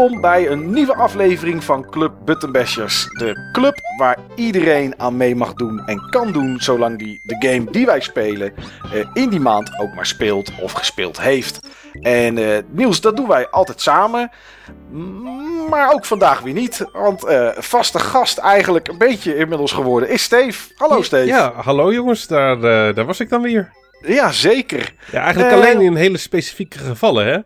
Welkom bij een nieuwe aflevering van Club Buttonbashers. De club waar iedereen aan mee mag doen en kan doen zolang die de game die wij spelen eh, in die maand ook maar speelt of gespeeld heeft. En uh, Niels, dat doen wij altijd samen. Maar ook vandaag weer niet. Want uh, vaste gast eigenlijk een beetje inmiddels geworden is Steve. Hallo Steve. Ja, hallo jongens. Daar, daar was ik dan weer. Ja, zeker. Ja, eigenlijk alleen in hele specifieke gevallen, hè?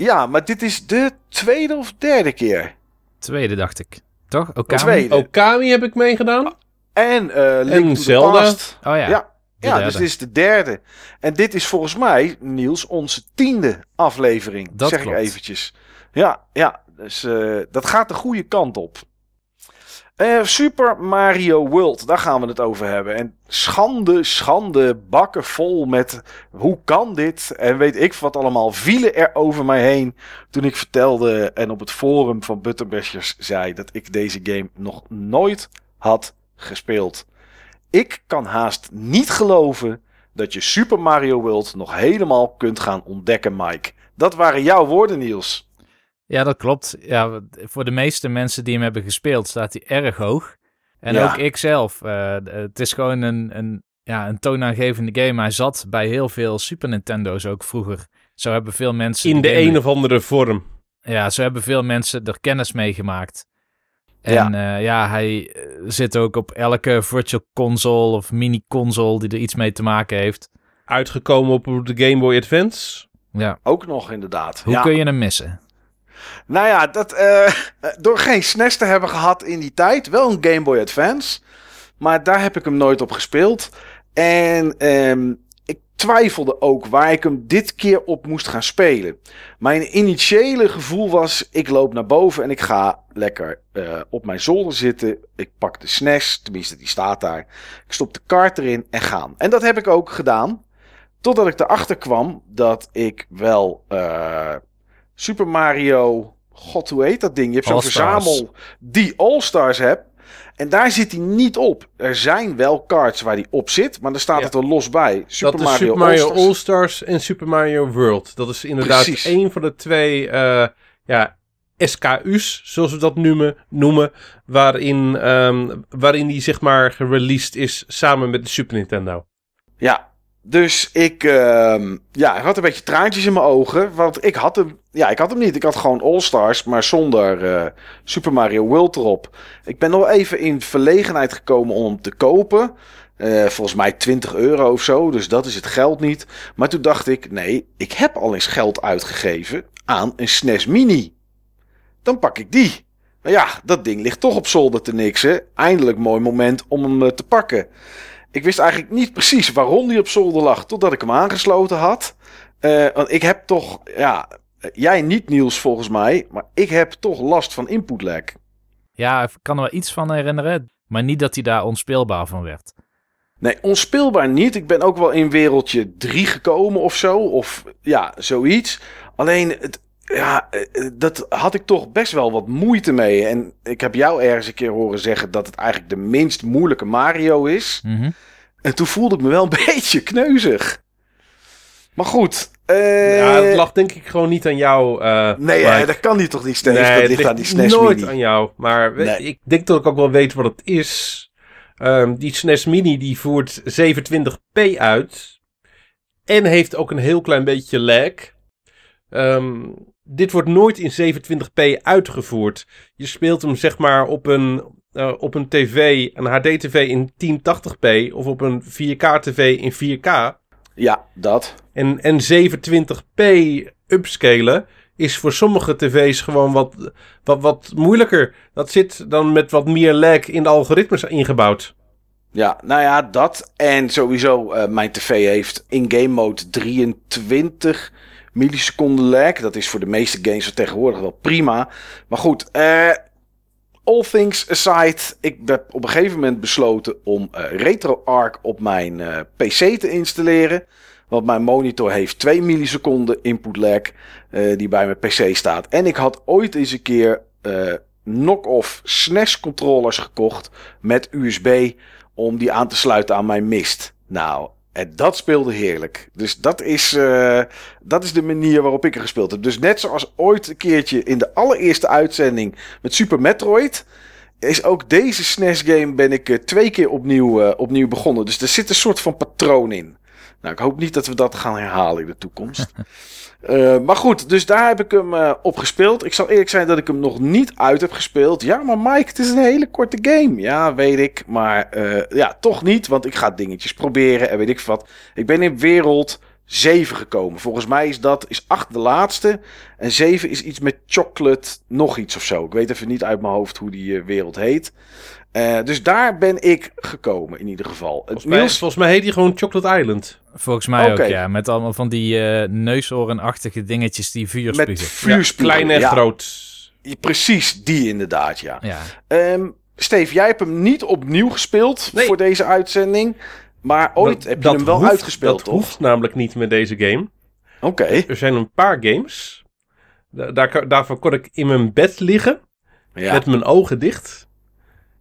Ja, maar dit is de tweede of derde keer. Tweede, dacht ik. Toch? Okami? Tweede. Okami heb ik meegedaan. En uh, Link en Zelda. Oh ja. Ja, ja dus dit is de derde. En dit is volgens mij, Niels, onze tiende aflevering. Dat zeg klopt. ik eventjes. Ja, ja dus uh, dat gaat de goede kant op. Uh, Super Mario World, daar gaan we het over hebben. En schande, schande, bakken vol met hoe kan dit? En weet ik wat allemaal, vielen er over mij heen toen ik vertelde en op het forum van Butterbashers zei dat ik deze game nog nooit had gespeeld. Ik kan haast niet geloven dat je Super Mario World nog helemaal kunt gaan ontdekken, Mike. Dat waren jouw woorden, Niels. Ja, dat klopt. Ja, voor de meeste mensen die hem hebben gespeeld, staat hij erg hoog. En ook ik zelf. Uh, het is gewoon een, een, ja, een toonaangevende game. Hij zat bij heel veel Super Nintendo's ook vroeger. Zo hebben veel mensen... In de een of andere vorm. Ja, zo hebben veel mensen er kennis mee gemaakt. En ja, uh, ja hij eh, zit ook op elke virtual console of mini-console die er iets mee te maken heeft. Uitgekomen op de Game Boy Advance. Ja. Ook nog inderdaad. Hoe kun je hem missen? Nou ja, dat, uh, door geen SNES te hebben gehad in die tijd. Wel een Game Boy Advance. Maar daar heb ik hem nooit op gespeeld. En um, ik twijfelde ook waar ik hem dit keer op moest gaan spelen. Mijn initiële gevoel was: ik loop naar boven en ik ga lekker uh, op mijn zolder zitten. Ik pak de SNES, tenminste die staat daar. Ik stop de kaart erin en gaan. En dat heb ik ook gedaan. Totdat ik erachter kwam dat ik wel uh, Super Mario. God, hoe heet dat ding? Je hebt zo'n verzamel die All-Stars hebt. En daar zit hij niet op. Er zijn wel cards waar hij op zit, maar daar staat het er los bij. Super dat Mario, Super Mario All-Stars. en Super Mario World. Dat is inderdaad Precies. één van de twee uh, ja, SKU's, zoals we dat noemen, noemen waarin, um, waarin die zeg maar gereleased is samen met de Super Nintendo. Ja, dus ik, uh, ja, had een beetje traantjes in mijn ogen. Want ik had hem, ja, ik had hem niet. Ik had gewoon All-Stars, maar zonder uh, Super Mario World erop. Ik ben nog even in verlegenheid gekomen om hem te kopen. Uh, volgens mij 20 euro of zo, dus dat is het geld niet. Maar toen dacht ik, nee, ik heb al eens geld uitgegeven aan een SNES Mini. Dan pak ik die. Maar ja, dat ding ligt toch op zolder te niksen. Eindelijk mooi moment om hem eh, te pakken. Ik wist eigenlijk niet precies waarom die op zolder lag, totdat ik hem aangesloten had. Uh, want ik heb toch, ja, jij niet Niels volgens mij, maar ik heb toch last van input lag. Ja, ik kan er wel iets van herinneren, maar niet dat hij daar onspeelbaar van werd. Nee, onspeelbaar niet. Ik ben ook wel in wereldje 3 gekomen of zo, of ja, zoiets. Alleen, het, ja, eh, dat had ik toch best wel wat moeite mee. En ik heb jou ergens een keer horen zeggen dat het eigenlijk de minst moeilijke Mario is. Mhm. En toen voelde ik me wel een beetje kneuzig. Maar goed. Uh... Ja, het lag denk ik gewoon niet aan jou. Uh, nee, ja, dat kan niet toch niet steeds. Nee, dat ligt aan die SNES nooit Mini. aan jou. Maar ik denk dat ik ook wel weet wat het is. Um, die SNES Mini die voert 27p uit. En heeft ook een heel klein beetje lag. Um, dit wordt nooit in 27p uitgevoerd. Je speelt hem zeg maar op een, uh, op een tv, een HD-tv in 1080p of op een 4K-tv in 4K. Ja, dat. En, en 720p upscalen is voor sommige tv's gewoon wat, wat, wat moeilijker. Dat zit dan met wat meer lag in de algoritmes ingebouwd. Ja, nou ja, dat. En sowieso, uh, mijn tv heeft in-game mode 23 milliseconden lag. Dat is voor de meeste games van tegenwoordig wel prima. Maar goed, uh, all things aside. Ik heb op een gegeven moment besloten om uh, RetroArch op mijn uh, PC te installeren. Want mijn monitor heeft 2 milliseconden input lag die bij mijn PC staat. En ik had ooit eens een keer knock-off SNES controllers gekocht met USB om die aan te sluiten aan mijn mist. Nou, En dat speelde heerlijk. Dus dat is, uh, dat is de manier waarop ik er gespeeld heb. Dus net zoals ooit een keertje in de allereerste uitzending met Super Metroid. Is ook deze SNES-game ben ik uh, twee keer opnieuw, uh, opnieuw begonnen. Dus er zit een soort van patroon in. Nou, ik hoop niet dat we dat gaan herhalen in de toekomst. Uh, maar goed, dus daar heb ik hem uh, op gespeeld. Ik zal eerlijk zijn dat ik hem nog niet uit heb gespeeld. Ja, maar Mike, het is een hele korte game. Ja, weet ik. Maar uh, ja, toch niet, want ik ga dingetjes proberen en weet ik wat. Ik ben in wereld 7 gekomen. Volgens mij is dat is 8 de laatste. En 7 is iets met chocolate, nog iets of zo. Ik weet even niet uit mijn hoofd hoe die wereld heet. Dus daar ben ik gekomen in ieder geval. Volgens mij, Niels... volgens mij heet hij gewoon Chocolate Island. Volgens mij okay. ook, ja. Met allemaal van die uh, neusorenachtige dingetjes die vuur. Met vuur ja, klein en ja. groot. Precies, die inderdaad, ja. ja. Um, Steve, jij hebt hem niet opnieuw gespeeld nee. voor deze uitzending. Maar ooit dat, heb je dat hem wel hoeft, uitgespeeld, dat toch? hoeft namelijk niet met deze game. Oké. Okay. Er zijn een paar games. Daar, daarvoor kon ik in mijn bed liggen. Ja. Met mijn ogen dicht.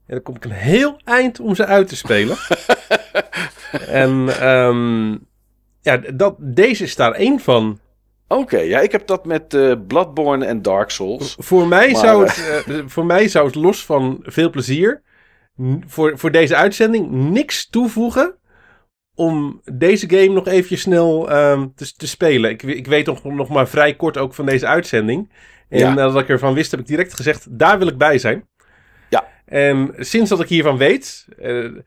En dan kom ik een heel eind om ze uit te spelen. en um, ja, dat, deze is daar één van. Oké, okay, ja, ik heb dat met uh, Bloodborne en Dark Souls. Voor mij, maar, zou het, uh, voor mij zou het los van veel plezier voor, voor deze uitzending niks toevoegen om deze game nog eventjes snel um, te, te, spelen. Ik, ik weet nog, nog maar vrij kort ook van deze uitzending. En ja. nadat ik ervan wist, heb ik direct gezegd, daar wil ik bij zijn. Ja. En sinds dat ik hiervan weet... Uh,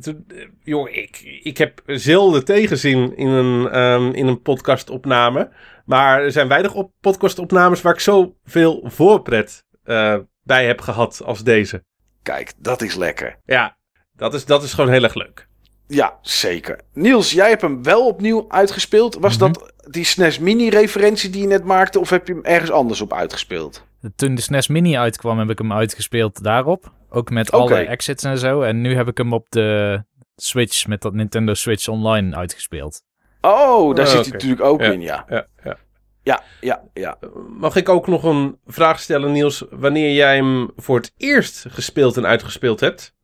toen, uh, joh, ik, ik heb zelden tegenzin in een, um, in een podcastopname. Maar er zijn weinig op podcastopnames waar ik zoveel voorpret uh, bij heb gehad als deze. Kijk, dat is lekker. Ja, dat is, dat is gewoon heel erg leuk. Ja, zeker. Niels, jij hebt hem wel opnieuw uitgespeeld. Was mm -hmm. dat die SNES Mini-referentie die je net maakte, of heb je hem ergens anders op uitgespeeld? Toen de SNES Mini uitkwam, heb ik hem uitgespeeld daarop. Ook met okay. alle exits en zo. En nu heb ik hem op de Switch, met dat Nintendo Switch Online uitgespeeld. Oh, daar oh, zit okay. hij natuurlijk ook ja, in, ja. Ja, ja. Ja, ja, ja. Mag ik ook nog een vraag stellen, Niels? Wanneer jij hem voor het eerst gespeeld en uitgespeeld hebt?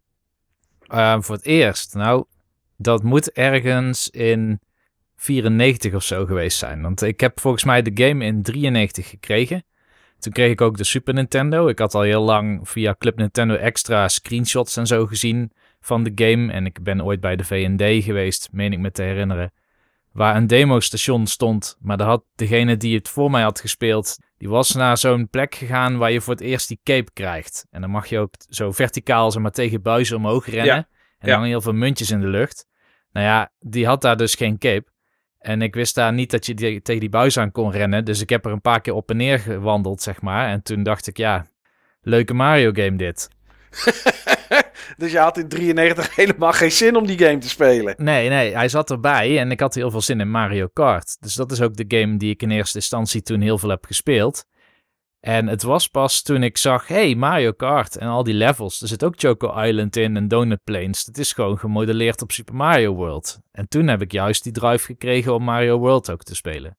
Uh, voor het eerst? Nou, dat moet ergens in 94 of zo geweest zijn. Want ik heb volgens mij de game in 93 gekregen. Toen kreeg ik ook de Super Nintendo. Ik had al heel lang via Club Nintendo extra screenshots en zo gezien van de game. En ik ben ooit bij de V&D geweest, meen ik me te herinneren. Waar een demostation stond. Maar daar had degene die het voor mij had gespeeld... die was naar zo'n plek gegaan waar je voor het eerst die cape krijgt. En dan mag je ook zo verticaal zeg maar, tegen buizen omhoog rennen. Ja. En dan ja. heel veel muntjes in de lucht. Nou ja, die had daar dus geen cape. En ik wist daar niet dat je die, tegen die buis aan kon rennen. Dus ik heb er een paar keer op en neer gewandeld, zeg maar. En toen dacht ik, ja, leuke Mario game dit. dus je had in 93 helemaal geen zin om die game te spelen? Nee, nee, hij zat erbij en ik had heel veel zin in Mario Kart. Dus dat is ook de game die ik in eerste instantie toen heel veel heb gespeeld. En het was pas toen ik zag, hey, Mario Kart en al die levels. Er zit ook Choco Island in en Donut Plains. Dat is gewoon gemodelleerd op Super Mario World. En toen heb ik juist die drive gekregen om Mario World ook te spelen.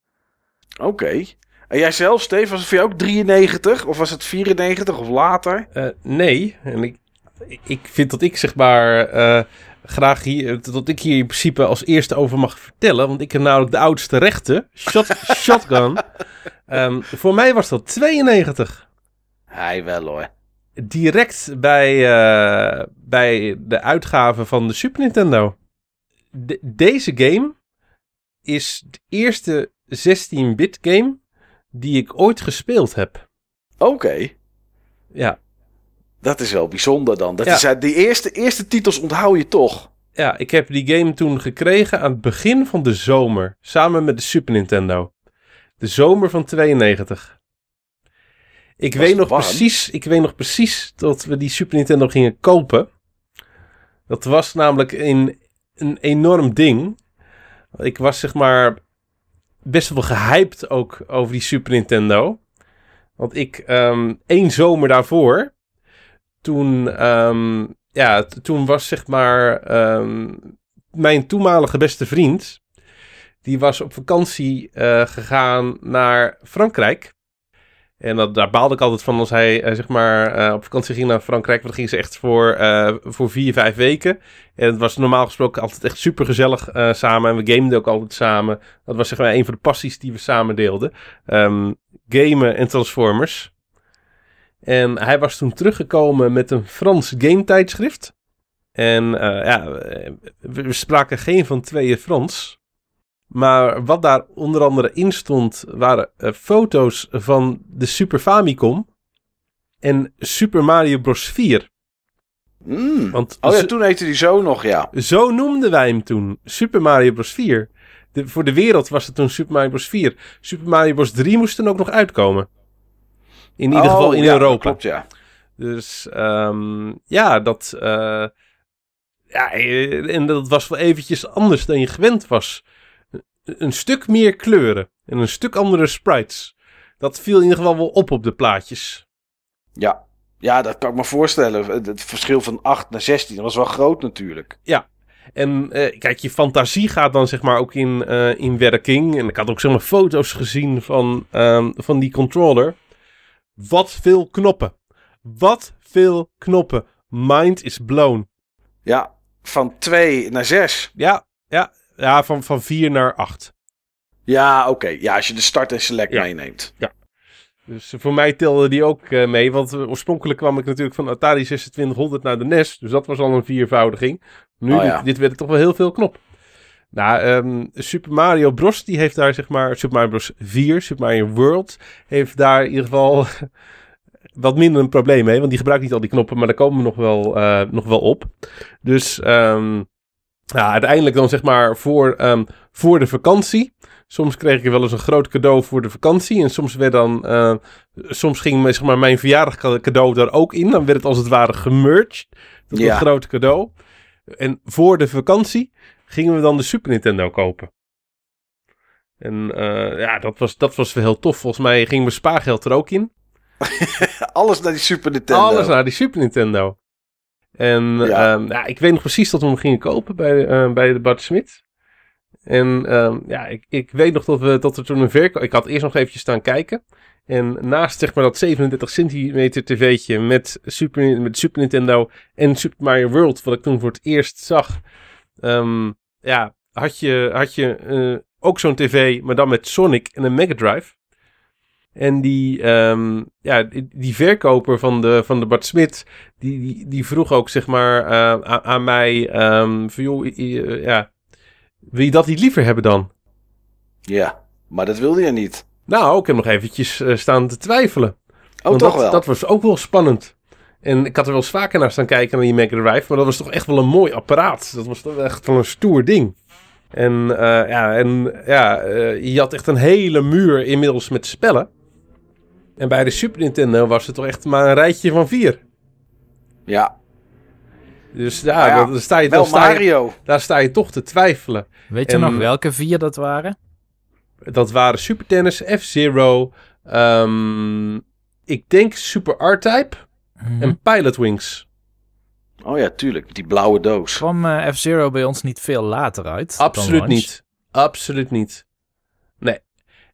Oké. Okay. En jij zelf, Steve, was het voor jou ook 93? Of was het 94 of later? Uh, nee. En ik, ik vind dat ik zeg maar uh, graag hier, dat ik hier in principe als eerste over mag vertellen. Want ik heb namelijk de oudste rechten. Shot, shotgun. Um, voor mij was dat 92. Hij wel hoor. Direct bij, uh, bij de uitgave van de Super Nintendo. De, deze game is de eerste 16-bit game die ik ooit gespeeld heb. Oké. Okay. Ja. Dat is wel bijzonder dan. Dat ja. is, de eerste, eerste titels onthoud je toch? Ja, ik heb die game toen gekregen aan het begin van de zomer. Samen met de Super Nintendo. De zomer van 92. Ik weet nog warm. precies, ik weet nog precies dat we die Super Nintendo gingen kopen. Dat was namelijk een, een enorm ding. Ik was zeg maar best wel gehyped ook over die Super Nintendo. Want ik, um, één zomer daarvoor, toen, um, ja, toen was zeg maar um, mijn toenmalige beste vriend, die was op vakantie uh, gegaan naar Frankrijk. En dat, daar baalde ik altijd van als hij uh, zeg maar uh, op vakantie ging naar Frankrijk. Want dan ging ze echt voor, voor vier, vijf weken. En het was normaal gesproken altijd echt super gezellig samen. En we gameden ook altijd samen. Dat was zeg maar een van de passies die we samen deelden. Um, gamen en Transformers. En hij was toen teruggekomen met een Frans game tijdschrift. En ja, we spraken geen van tweeën Frans. Maar wat daar onder andere in stond, waren uh, foto's van de Super Famicom en Super Mario Bros. 4. Mm. Want oh ja, toen heette die zo nog, ja. Zo noemden wij hem toen, Super Mario Bros. 4. De, voor de wereld was het toen Super Mario Bros. 4. Super Mario Bros. 3 moest dan ook nog uitkomen. In ieder geval in ja, Europa. Klopt, ja. Dus um, ja, dat... Uh, ja, en dat was wel eventjes anders dan je gewend was een stuk meer kleuren en een stuk andere sprites. Dat viel in ieder geval wel op op de plaatjes. Ja, ja dat kan ik me voorstellen. Het verschil van 8 naar 16 was wel groot natuurlijk. Ja, en uh, kijk, je fantasie gaat dan zeg maar ook in, uh, in werking. En ik had ook zeg maar foto's gezien van, uh, van die controller. Wat veel knoppen. Wat veel knoppen. Mind is blown. Ja, van 2 naar 6. Ja, ja. Ja, van, van 4 naar 8. Ja, oké. Ja, als je de start en select ja. meeneemt. Ja. Dus voor mij telde die ook uh, mee. Want uh, oorspronkelijk kwam ik natuurlijk van Atari 2600 naar de NES. Dus dat was al een viervoudiging. Nu, oh, ja. dit, dit werd toch wel heel veel knop. Nou, um, Super Mario Bros. die heeft daar zeg maar... Super Mario Bros. 4, Super Mario World... heeft daar in ieder geval wat minder een probleem mee. Want die gebruikt niet al die knoppen. Maar daar komen we nog wel, uh, nog wel op. Dus... Um, ja, uiteindelijk dan zeg maar voor, um, voor de vakantie. Soms kreeg ik wel eens een groot cadeau voor de vakantie. En soms werd dan. Uh, soms ging zeg maar, mijn verjaardag cadeau daar ook in. Dan werd het als het ware gemerged. Dat ja. een groot cadeau. En voor de vakantie gingen we dan de Super Nintendo kopen. En uh, ja, dat was, dat was wel heel tof. Volgens mij ging mijn spaargeld er ook in. Alles naar die Super Nintendo. Alles naar die Super Nintendo. En ja. Um, ja, ik weet nog precies dat we hem gingen kopen bij, uh, bij de Bart Smit. En um, ja, ik, ik weet nog dat, we, dat er toen een verkoop... Ik had eerst nog eventjes staan kijken. En naast zeg maar dat 37 centimeter tv'tje met Super, met Super Nintendo en Super Mario World... wat ik toen voor het eerst zag... Um, ja, had je, had je uh, ook zo'n tv, maar dan met Sonic en een Mega Drive. En die, um, ja, die, verkoper van de, van de Bart Smit, die, die, die vroeg ook zeg maar uh, aan, aan, mij, um, van joh, uh, ja, wil je dat niet liever hebben dan? Ja, maar dat wilde je niet. Nou, ik heb nog eventjes uh, staan te twijfelen. Oh, toch dat, wel? Dat was ook wel spannend. En ik had er wel eens vaker naar staan kijken naar die Mega Drive, maar dat was toch echt wel een mooi apparaat. Dat was toch echt wel een stoer ding. En uh, ja, en, ja uh, je had echt een hele muur inmiddels met spellen. En bij de Super Nintendo was het toch echt maar een rijtje van vier. Ja. Dus ja, ja dan sta je, dan sta Mario. Je, daar sta je toch te twijfelen. Weet je nog welke vier dat waren? Dat waren Super Tennis, F-Zero, um, ik denk Super R-Type mm -hmm. en Pilot Wings. Oh ja, tuurlijk. Die blauwe doos. Kwam uh, F-Zero bij ons niet veel later uit? Absoluut niet. Absoluut niet.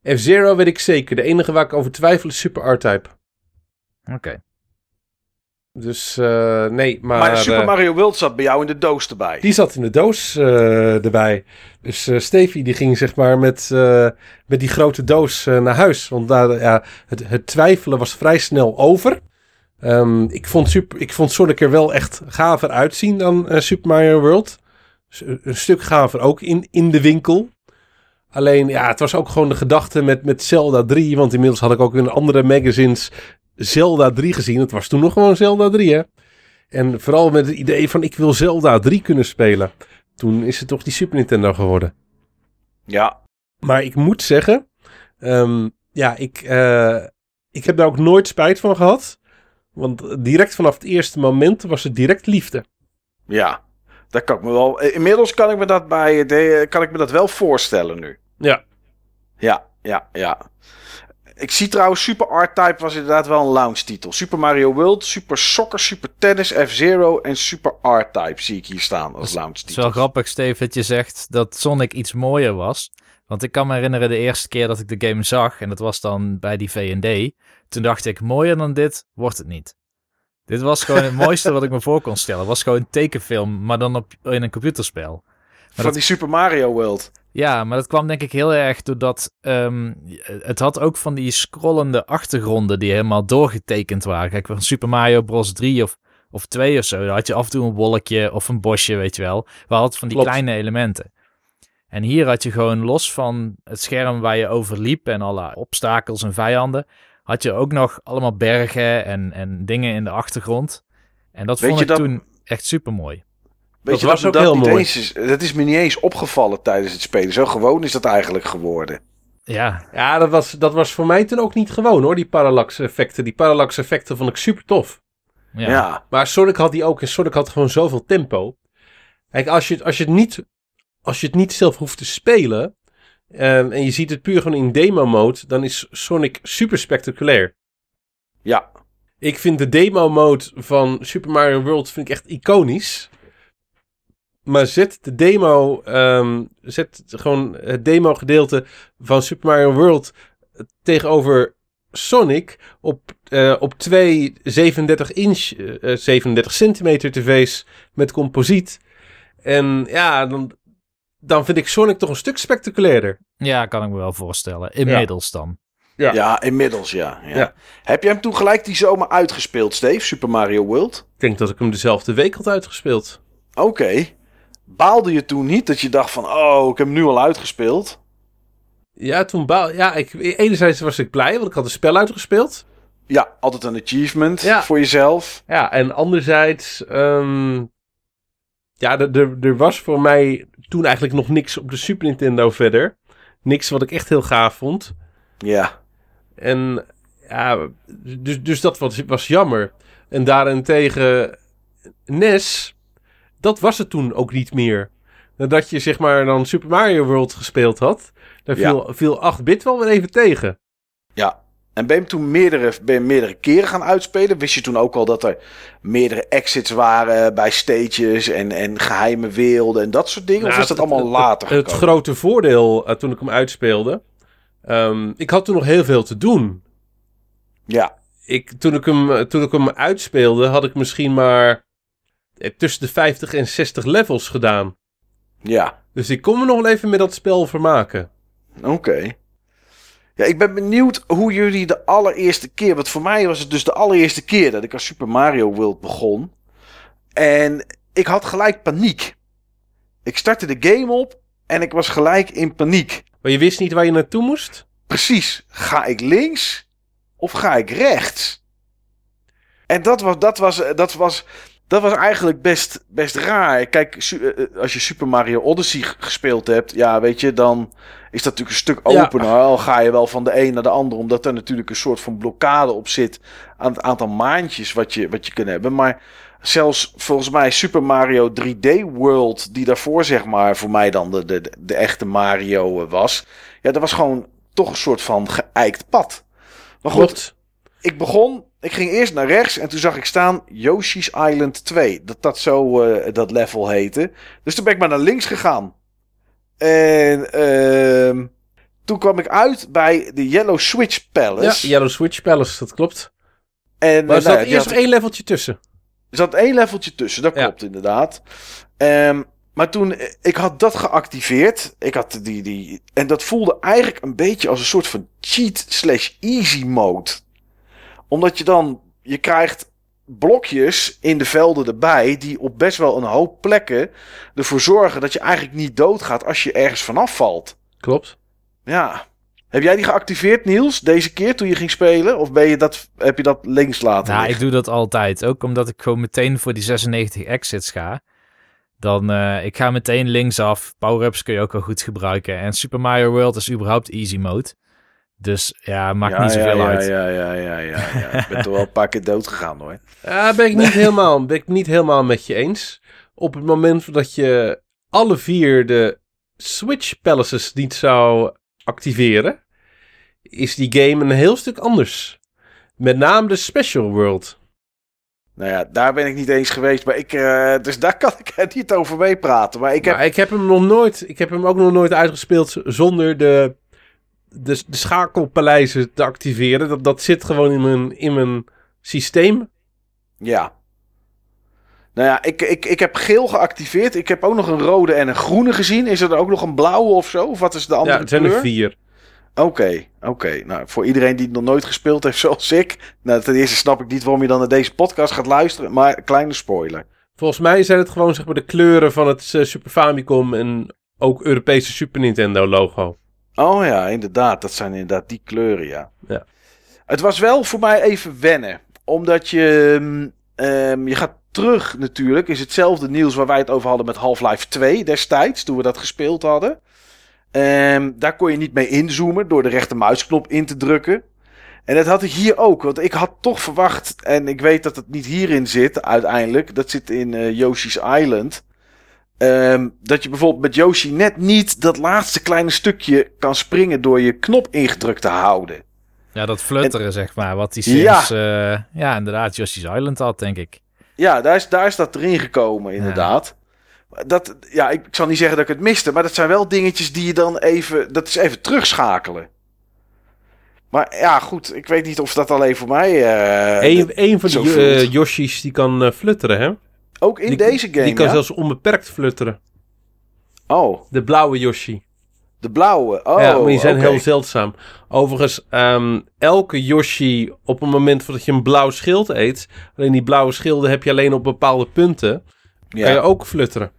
F-Zero weet ik zeker. De enige waar ik over twijfel is Super R-Type. Oké. Okay. Dus uh, nee, maar... Maar Super Mario World zat bij jou in de doos erbij. Die zat in de doos uh, erbij. Dus uh, Stevie die ging zeg maar met, met die grote doos naar huis. Want daar, ja, het, het twijfelen was vrij snel over. Um, ik, vond super, ik vond Sonic er wel echt gaver uitzien dan Super Mario World. een stuk gaver ook in, in de winkel. Alleen, ja, het was ook gewoon de gedachte met, met Zelda 3. Want inmiddels had ik ook in andere magazines Zelda 3 gezien. Het was toen nog gewoon Zelda 3, hè. En vooral met het idee van ik wil Zelda 3 kunnen spelen. Toen is het toch die Super Nintendo geworden. Ja. Maar ik moet zeggen, um, ja, ik, uh, ik heb daar ook nooit spijt van gehad. Want direct vanaf het eerste moment was het direct liefde. Ja, dat kan ik me wel. Inmiddels kan ik me dat bij de, kan ik me dat wel voorstellen nu. Ja. Ja, ja, ja. Ik zie trouwens Super R-Type was inderdaad wel een launch titel. Super Mario World, Super Soccer, Super Tennis, F-Zero en Super R-Type zie ik hier staan als launch titel. Het is wel grappig, Steve, dat je zegt dat Sonic iets mooier was. Want ik kan me herinneren de eerste keer dat ik de game zag, en dat was dan bij die V&D. Toen dacht ik, mooier dan dit wordt het niet. Dit was gewoon het mooiste wat ik me voor kon stellen. Het was gewoon een tekenfilm, maar dan op, in een computerspel. Van die Super Mario World. Ja, maar dat kwam denk ik heel erg doordat um, het had ook van die scrollende achtergronden die helemaal doorgetekend waren. Kijk, van Super Mario Bros. 3 of, of 2 of zo, dan had je af en toe een wolkje of een bosje, weet je wel. We hadden van die kleine elementen. En hier had je gewoon los van het scherm waar je over liep en alle obstakels en vijanden, had je ook nog allemaal bergen en, en dingen in de achtergrond. En dat vond ik toen echt super mooi. Weet dat je, was dat, ook dat heel mooi. Eens, dat is me niet eens opgevallen tijdens het spelen. Zo gewoon is dat eigenlijk geworden. Ja, ja dat, was, dat was voor mij toen ook niet gewoon hoor, die parallax effecten. Die parallax effecten vond ik super tof. Ja. ja. Maar Sonic had die ook. En Sonic had gewoon zoveel tempo. Kijk, als je, als je, het, niet, als je het niet zelf hoeft te spelen... Um, en je ziet het puur gewoon in demo mode... dan is Sonic super spectaculair. Ja. Ik vind de demo mode van Super Mario World vind ik echt iconisch. Maar zet de demo, um, zet gewoon het demo gedeelte van Super Mario World tegenover Sonic op, uh, op twee 37 inch, uh, eh, 37 centimeter tv's met composiet. En ja, dan, dan vind ik Sonic toch een stuk spectaculairder. Ja, kan ik me wel voorstellen. Inmiddels dan. Ja. ja, inmiddels ja, ja. ja. Heb je hem toen gelijk die zomer uitgespeeld, Steve? Super Mario World? Ik denk dat ik hem dezelfde week had uitgespeeld. Oké. Baalde je toen niet dat je dacht van, oh, ik heb hem nu al uitgespeeld? Ja, toen baal... Ja, ik, enerzijds was ik blij, want ik had het spel uitgespeeld. Ja, altijd een achievement voor jezelf. Ja, en anderzijds... Um, ja, er was voor mij toen eigenlijk nog niks op de Super Nintendo verder. Niks wat ik echt heel gaaf vond. Ja. En ja, dus, dus dat was, was jammer. En daarentegen NES dat was het toen ook niet meer. Nadat je zeg maar dan Super Mario World gespeeld had, daar viel, viel 8-bit wel weer even tegen. Ja, en ben je toen meerdere, ben je meerdere keren gaan uitspelen? Wist je toen ook al dat er meerdere exits waren bij stages en, en geheime werelden en dat soort dingen? of nou, is dat allemaal later Het, het grote voordeel uh, toen ik hem uitspeelde, um, ik had toen nog heel veel te doen. Ja. Ik, toen, ik hem, toen ik hem uitspeelde, had ik misschien maar eh, tussen de 50 en 60 levels gedaan. Ja. Dus ik kom me nog wel even met dat spel vermaken. Oké. Ja, ik ben benieuwd hoe jullie de allereerste keer... Want voor mij was het dus de allereerste keer dat ik aan Super Mario World begon. En ik had gelijk paniek. Ik startte de game op en ik was gelijk in paniek. Maar je wist niet waar je naartoe moest? Precies. Ga ik links of ga ik rechts? En dat was, dat was, dat was dat was eigenlijk best, best raar. Kijk, eh, eh, als je Super Mario Odyssey gespeeld hebt, ja, weet je, dan is dat natuurlijk een stuk opener. Al ga je wel van de een naar de ander, omdat er natuurlijk een soort van blokkade op zit aan het aantal maandjes wat je, wat je kunt hebben. Maar zelfs volgens mij Super Mario 3D World, die daarvoor zeg maar voor mij dan de, de, de echte Mario eh, was. Ja, dat was gewoon toch een soort van geëikt pad. Maar goed, ik begon ik ging eerst naar rechts en toen zag ik staan Yoshi's Island 2. Dat dat zo uh, dat level heette. Dus toen ben ik maar naar links gegaan. En uh, toen kwam ik uit bij de Yellow Switch Palace. Ja, Yellow Switch Palace, dat klopt. En, maar er zat nou, eerst nog één leveltje tussen. Er zat één leveltje tussen, dat klopt inderdaad. Um, maar toen, eh, ik had dat geactiveerd. Ik had die, die, en dat voelde eigenlijk een beetje als een soort van cheat slash easy mode omdat je dan, je krijgt blokjes in de velden erbij die op best wel een hoop plekken ervoor zorgen dat je eigenlijk niet doodgaat als je ergens vanaf valt. Klopt. Ja. Heb jij die geactiveerd, Niels, deze keer toen je ging spelen? Of ben je dat, heb je dat links laten? Ja, ik doe dat altijd. Ook omdat ik gewoon meteen voor die 96 exits ga. Dan, uh, ik ga meteen linksaf. Power-ups kun je ook wel goed gebruiken. En Super Mario World is überhaupt easy mode. Dus ja, maakt niet zoveel ja, uit. Ja, ja, ja, ja, ja. Ik ben toch wel een paar keer dood gegaan hoor. Ja, ben ik niet helemaal, ben ik niet helemaal met je eens. Op het moment dat je alle vier de Switch Palaces niet zou activeren, is die game een heel stuk anders. Met name de Special World. Nou ja, daar ben ik niet eens geweest. Maar ik, uh, dus daar kan ik er niet over meepraten. Maar ik heb... ik heb hem nog nooit. Ik heb hem ook nog nooit uitgespeeld zonder de, de, de schakelpaleizen te activeren. Dat, dat zit gewoon in mijn, in mijn systeem. Ja. Nou ja, ik, ik, ik heb geel geactiveerd. Ik heb ook nog een rode en een groene gezien. Is er ook nog een blauwe of zo? Of wat is de andere Ja, het zijn er vier. Oké, oké. Nou, voor iedereen die het nog nooit gespeeld heeft zoals ik. Nou, ten eerste snap ik niet waarom je dan naar deze podcast gaat luisteren. Maar kleine spoiler. Volgens mij zijn het gewoon zeg maar de kleuren van het uh, Super Famicom en ook Europese Super Nintendo logo. Oh ja, inderdaad. Dat zijn inderdaad die kleuren, ja. ja. Het was wel voor mij even wennen. Omdat je... Um, je gaat terug natuurlijk. Is hetzelfde nieuws waar wij het over hadden met Half-Life 2 destijds. Toen we dat gespeeld hadden. Um, daar kon je niet mee inzoomen door de rechtermuisknop in te drukken. En dat had ik hier ook. Want ik had toch verwacht. En ik weet dat het niet hierin zit uiteindelijk. Dat zit in uh, Yoshi's Island. Um, dat je bijvoorbeeld met Yoshi net niet dat laatste kleine stukje kan springen door je knop ingedrukt te houden. Ja, dat flutteren, zeg maar. Wat die Sims, ja. Uh, ja, inderdaad, Yoshi's Island had, denk ik. Ja, daar is, daar is dat erin gekomen, inderdaad. Ja. Dat, ja, ik, ik zal niet zeggen dat ik het miste, maar dat zijn wel dingetjes die je dan even, dat is even terugschakelen. Maar ja, goed, ik weet niet of dat alleen voor mij. Uh, Eén een van die uh, Yoshi's die kan uh, flutteren, hè? Ook in die, deze game. Die kan ja? zelfs onbeperkt flutteren. Oh. De blauwe Yoshi. De blauwe. Oh, ja, maar die zijn okay. heel zeldzaam. Overigens, um, elke Yoshi op het moment dat je een blauw schild eet, alleen die blauwe schilden heb je alleen op bepaalde punten, ja. kan je ook flutteren.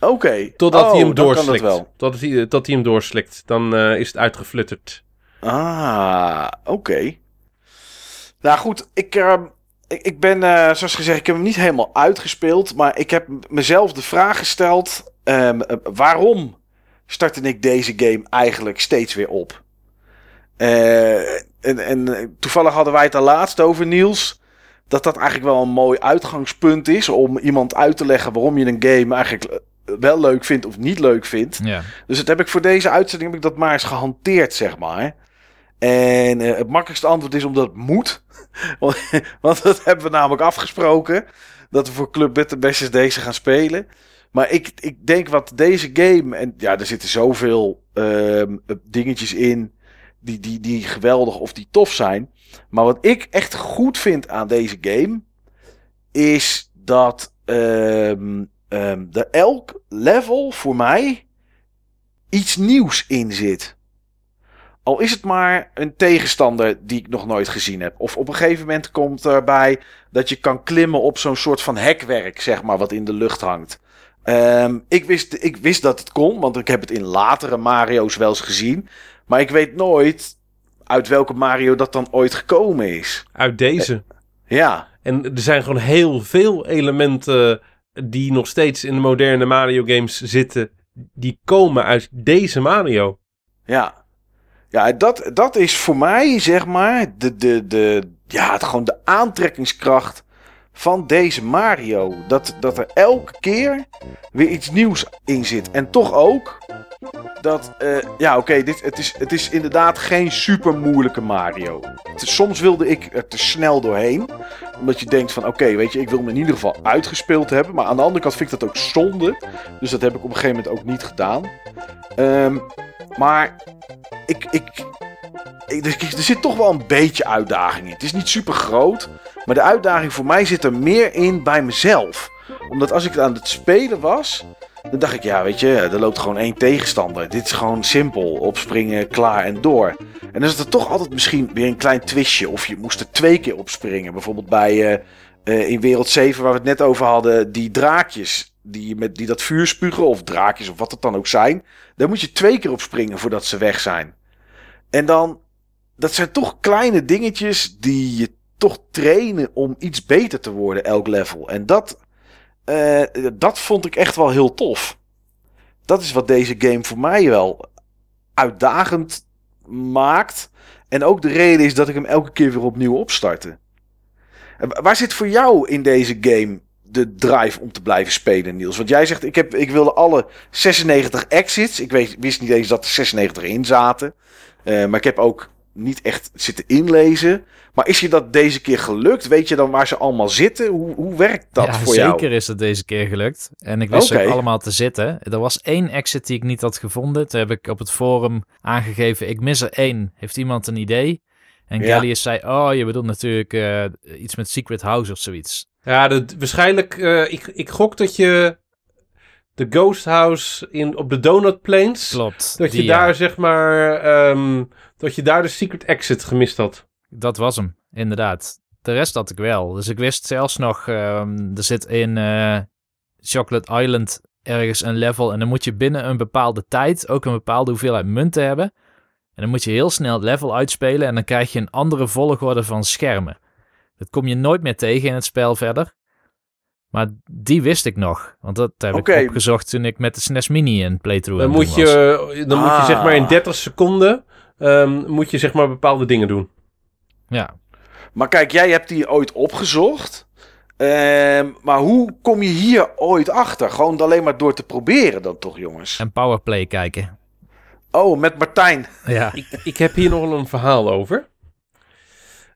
Oké. Okay. Totdat oh, hij hem doorslikt. Wel. Totdat hij, tot hij hem doorslikt. Dan uh, is het uitgeflutterd. Ah, oké. Okay. Nou goed, ik, uh, ik, ik, ben, uh, zoals gezegd, ik heb hem niet helemaal uitgespeeld. Maar ik heb mezelf de vraag gesteld: um, waarom startte ik deze game eigenlijk steeds weer op? Uh, en, en toevallig hadden wij het er laatst over, Niels. Dat dat eigenlijk wel een mooi uitgangspunt is om iemand uit te leggen waarom je een game eigenlijk wel leuk vindt of niet leuk vindt. Ja. Dus dat heb ik voor deze uitzending heb ik dat maar eens gehanteerd, zeg maar. En uh, het makkelijkste antwoord is omdat het moet. Want dat hebben we namelijk afgesproken. Dat we voor Club Better Bestjes deze gaan spelen. Maar ik, ik denk wat deze game... En ja, er zitten zoveel uh, dingetjes in... Die, die, die geweldig of die tof zijn. Maar wat ik echt goed vind aan deze game... Is dat... Um, um, er elk level voor mij... Iets nieuws in zit. Al is het maar een tegenstander die ik nog nooit gezien heb. Of op een gegeven moment komt erbij dat je kan klimmen op zo'n soort van hekwerk, zeg maar, wat in de lucht hangt. Um, ik, wist, ik wist dat het kon, want ik heb het in latere Mario's wel eens gezien. Maar ik weet nooit uit welke Mario dat dan ooit gekomen is. Uit deze. Ja. En er zijn gewoon heel veel elementen die nog steeds in de moderne Mario games zitten. Die komen uit deze Mario. Ja. Ja, dat, dat is voor mij, zeg maar, de, de, de, ja, het, gewoon de aantrekkingskracht van deze Mario. Dat, dat er elke keer weer iets nieuws in zit. En toch ook dat, uh, ja, oké, dit het, is, het is inderdaad geen super moeilijke Mario. Het, soms wilde ik er te snel doorheen. Omdat je denkt van, oké, weet je, ik wil hem in ieder geval uitgespeeld hebben. Maar aan de andere kant vind ik dat ook zonde. Dus dat heb ik op een gegeven moment ook niet gedaan. Um, maar ik, ik, er zit toch wel een beetje uitdaging in. Het is niet super groot. Maar de uitdaging voor mij zit er meer in bij mezelf. Omdat als ik aan het spelen was. Dan dacht ik, ja, weet je, er loopt gewoon één tegenstander. Dit is gewoon simpel. Opspringen, klaar en door. En dan is er toch altijd misschien weer een klein twistje. Of je moest er twee keer opspringen. Bijvoorbeeld bij uh, uh, in Wereld 7, waar we het net over hadden. Die draakjes. Die, met, die dat vuur spugen. Of draakjes, of wat het dan ook zijn. Daar moet je twee keer op springen voordat ze weg zijn. En dan. Dat zijn toch kleine dingetjes die je toch trainen om iets beter te worden, elk level. En dat, uh, dat vond ik echt wel heel tof. Dat is wat deze game voor mij wel uitdagend maakt. En ook de reden is dat ik hem elke keer weer opnieuw opstartte. Waar zit voor jou in deze game de drive om te blijven spelen, Niels? Want jij zegt, ik, heb, ik wilde alle 96 exits. Ik weet, wist niet eens dat er 96 in zaten. Uh, maar ik heb ook niet echt zitten inlezen. Maar is je dat deze keer gelukt? Weet je dan waar ze allemaal zitten? Hoe, hoe werkt dat ja, voor jou? Zeker is het deze keer gelukt. En ik wist ook allemaal te zitten. Er was één exit die ik niet had gevonden. Toen heb ik op het forum aangegeven, ik mis er één. Heeft iemand een idee? En Ja. Gallius zei, oh, je bedoelt natuurlijk eh, iets met Secret House of zoiets. Ja, dat, waarschijnlijk. eh, ik, ik gok dat je de Ghost House in, op de Donut Plains. Klopt. Dat je daar ja. zeg maar. ehm, dat je daar de Secret Exit gemist had. Dat was hem, inderdaad. De rest had ik wel. Dus ik wist zelfs nog, ehm, er zit in eh, Chocolate Island ergens een level. En dan moet je binnen een bepaalde tijd ook een bepaalde hoeveelheid munten hebben. En dan moet je heel snel het level uitspelen. En dan krijg je een andere volgorde van schermen. Dat kom je nooit meer tegen in het spel verder. Maar die wist ik nog. Want dat heb ik opgezocht toen ik met de SNES Mini een playthrough Dan moet was. je, dan moet je zeg maar in Ah. 30 seconden. ehm, moet je zeg maar bepaalde dingen doen. Ja, Maar kijk, jij hebt die ooit opgezocht. Ehm, maar hoe kom je hier ooit achter? Gewoon alleen maar door te proberen dan toch, jongens? en powerplay kijken. Oh, met Martijn. Ja, Ik, ik heb hier nog wel een verhaal over.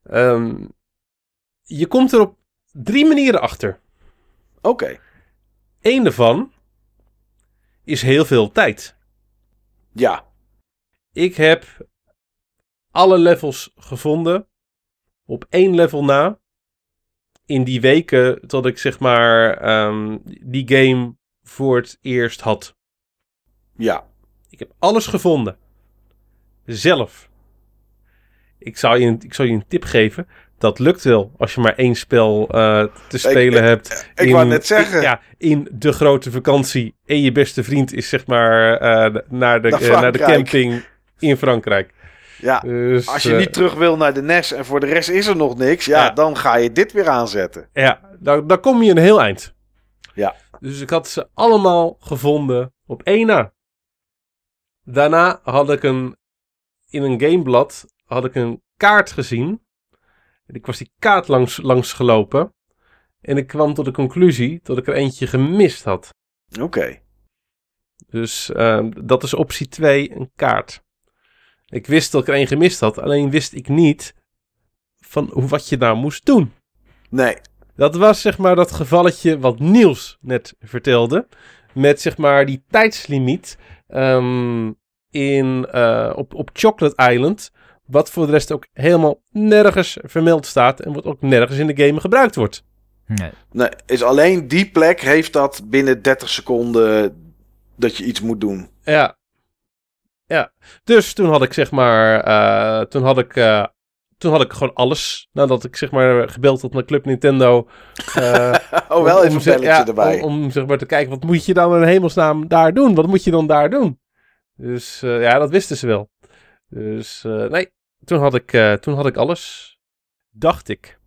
Ehm, je komt er op drie manieren achter. Oké. Eén daarvan is heel veel tijd. Ja. Ik heb alle levels gevonden op één level na. In die weken tot ik zeg maar ehm, die game voor het eerst had. Ja. Ik heb alles gevonden. Zelf. Ik zal je een, ik zal je een tip geven. Dat lukt wel als je maar één spel eh, te spelen ik- hebt. ik wou net zeggen. In, ja, in de grote vakantie. En je beste vriend is zeg maar eh, naar, de, Naar eh, naar de camping in Frankrijk. Ja. Dus, Als je eh, niet terug wil naar de NES en voor de rest is er nog niks, ja, Ja. dan ga je dit weer aanzetten. Ja, daar, daar kom je een heel eind. Ja. Dus ik had ze allemaal gevonden op één na. Daarna had ik een, in een gameblad, had ik een kaart gezien. En ik was die kaart langs, langs gelopen. En ik kwam tot de conclusie dat ik er eentje gemist had. Oké. Dus ehm, dat is optie 2, een kaart. Ik wist dat ik er één gemist had, alleen wist ik niet van hoe, wat je nou moest doen. Nee. Dat was zeg maar dat gevalletje wat Niels net vertelde. Met zeg maar die tijdslimiet ehm, in, eh, op, op Chocolate Island. Wat voor de rest ook helemaal nergens vermeld staat. En wat ook nergens in de game gebruikt wordt. nee. nee. Is alleen die plek heeft dat binnen 30 seconden dat je iets moet doen. Ja. Ja. Dus toen had ik zeg maar. eh, toen had ik. eh, toen had ik gewoon alles. Nadat ik zeg maar gebeld had naar Club Nintendo. eh, Oh, wel Om- even een belletje ja, erbij. Om, om zeg maar te kijken, wat moet je dan in hemelsnaam daar doen? Wat moet je dan daar doen? Dus ja, dat wisten ze wel. Dus nee, toen had, ik, toen had ik alles. Dacht ik.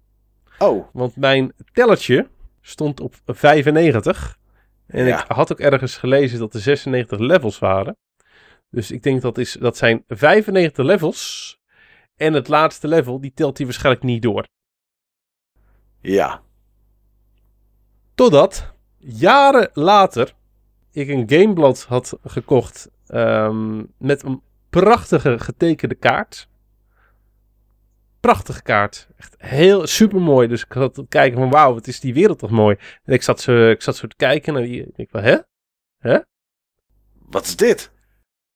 Oh, Want mijn tellertje stond op 95. En Ja. ik had ook ergens gelezen dat er 96 levels waren. Dus ik denk dat, is, dat zijn 95 levels. En het laatste level, die telt hij waarschijnlijk niet door. ja. Totdat jaren later ik een gameblad had gekocht ehm, met een prachtige getekende kaart. Prachtige kaart. Echt heel super mooi. Dus ik zat te kijken van wauw, wat is die wereld toch mooi. En ik zat zo, ik zat zo te kijken en die- ik dacht, hè? Hè? Wat is dit?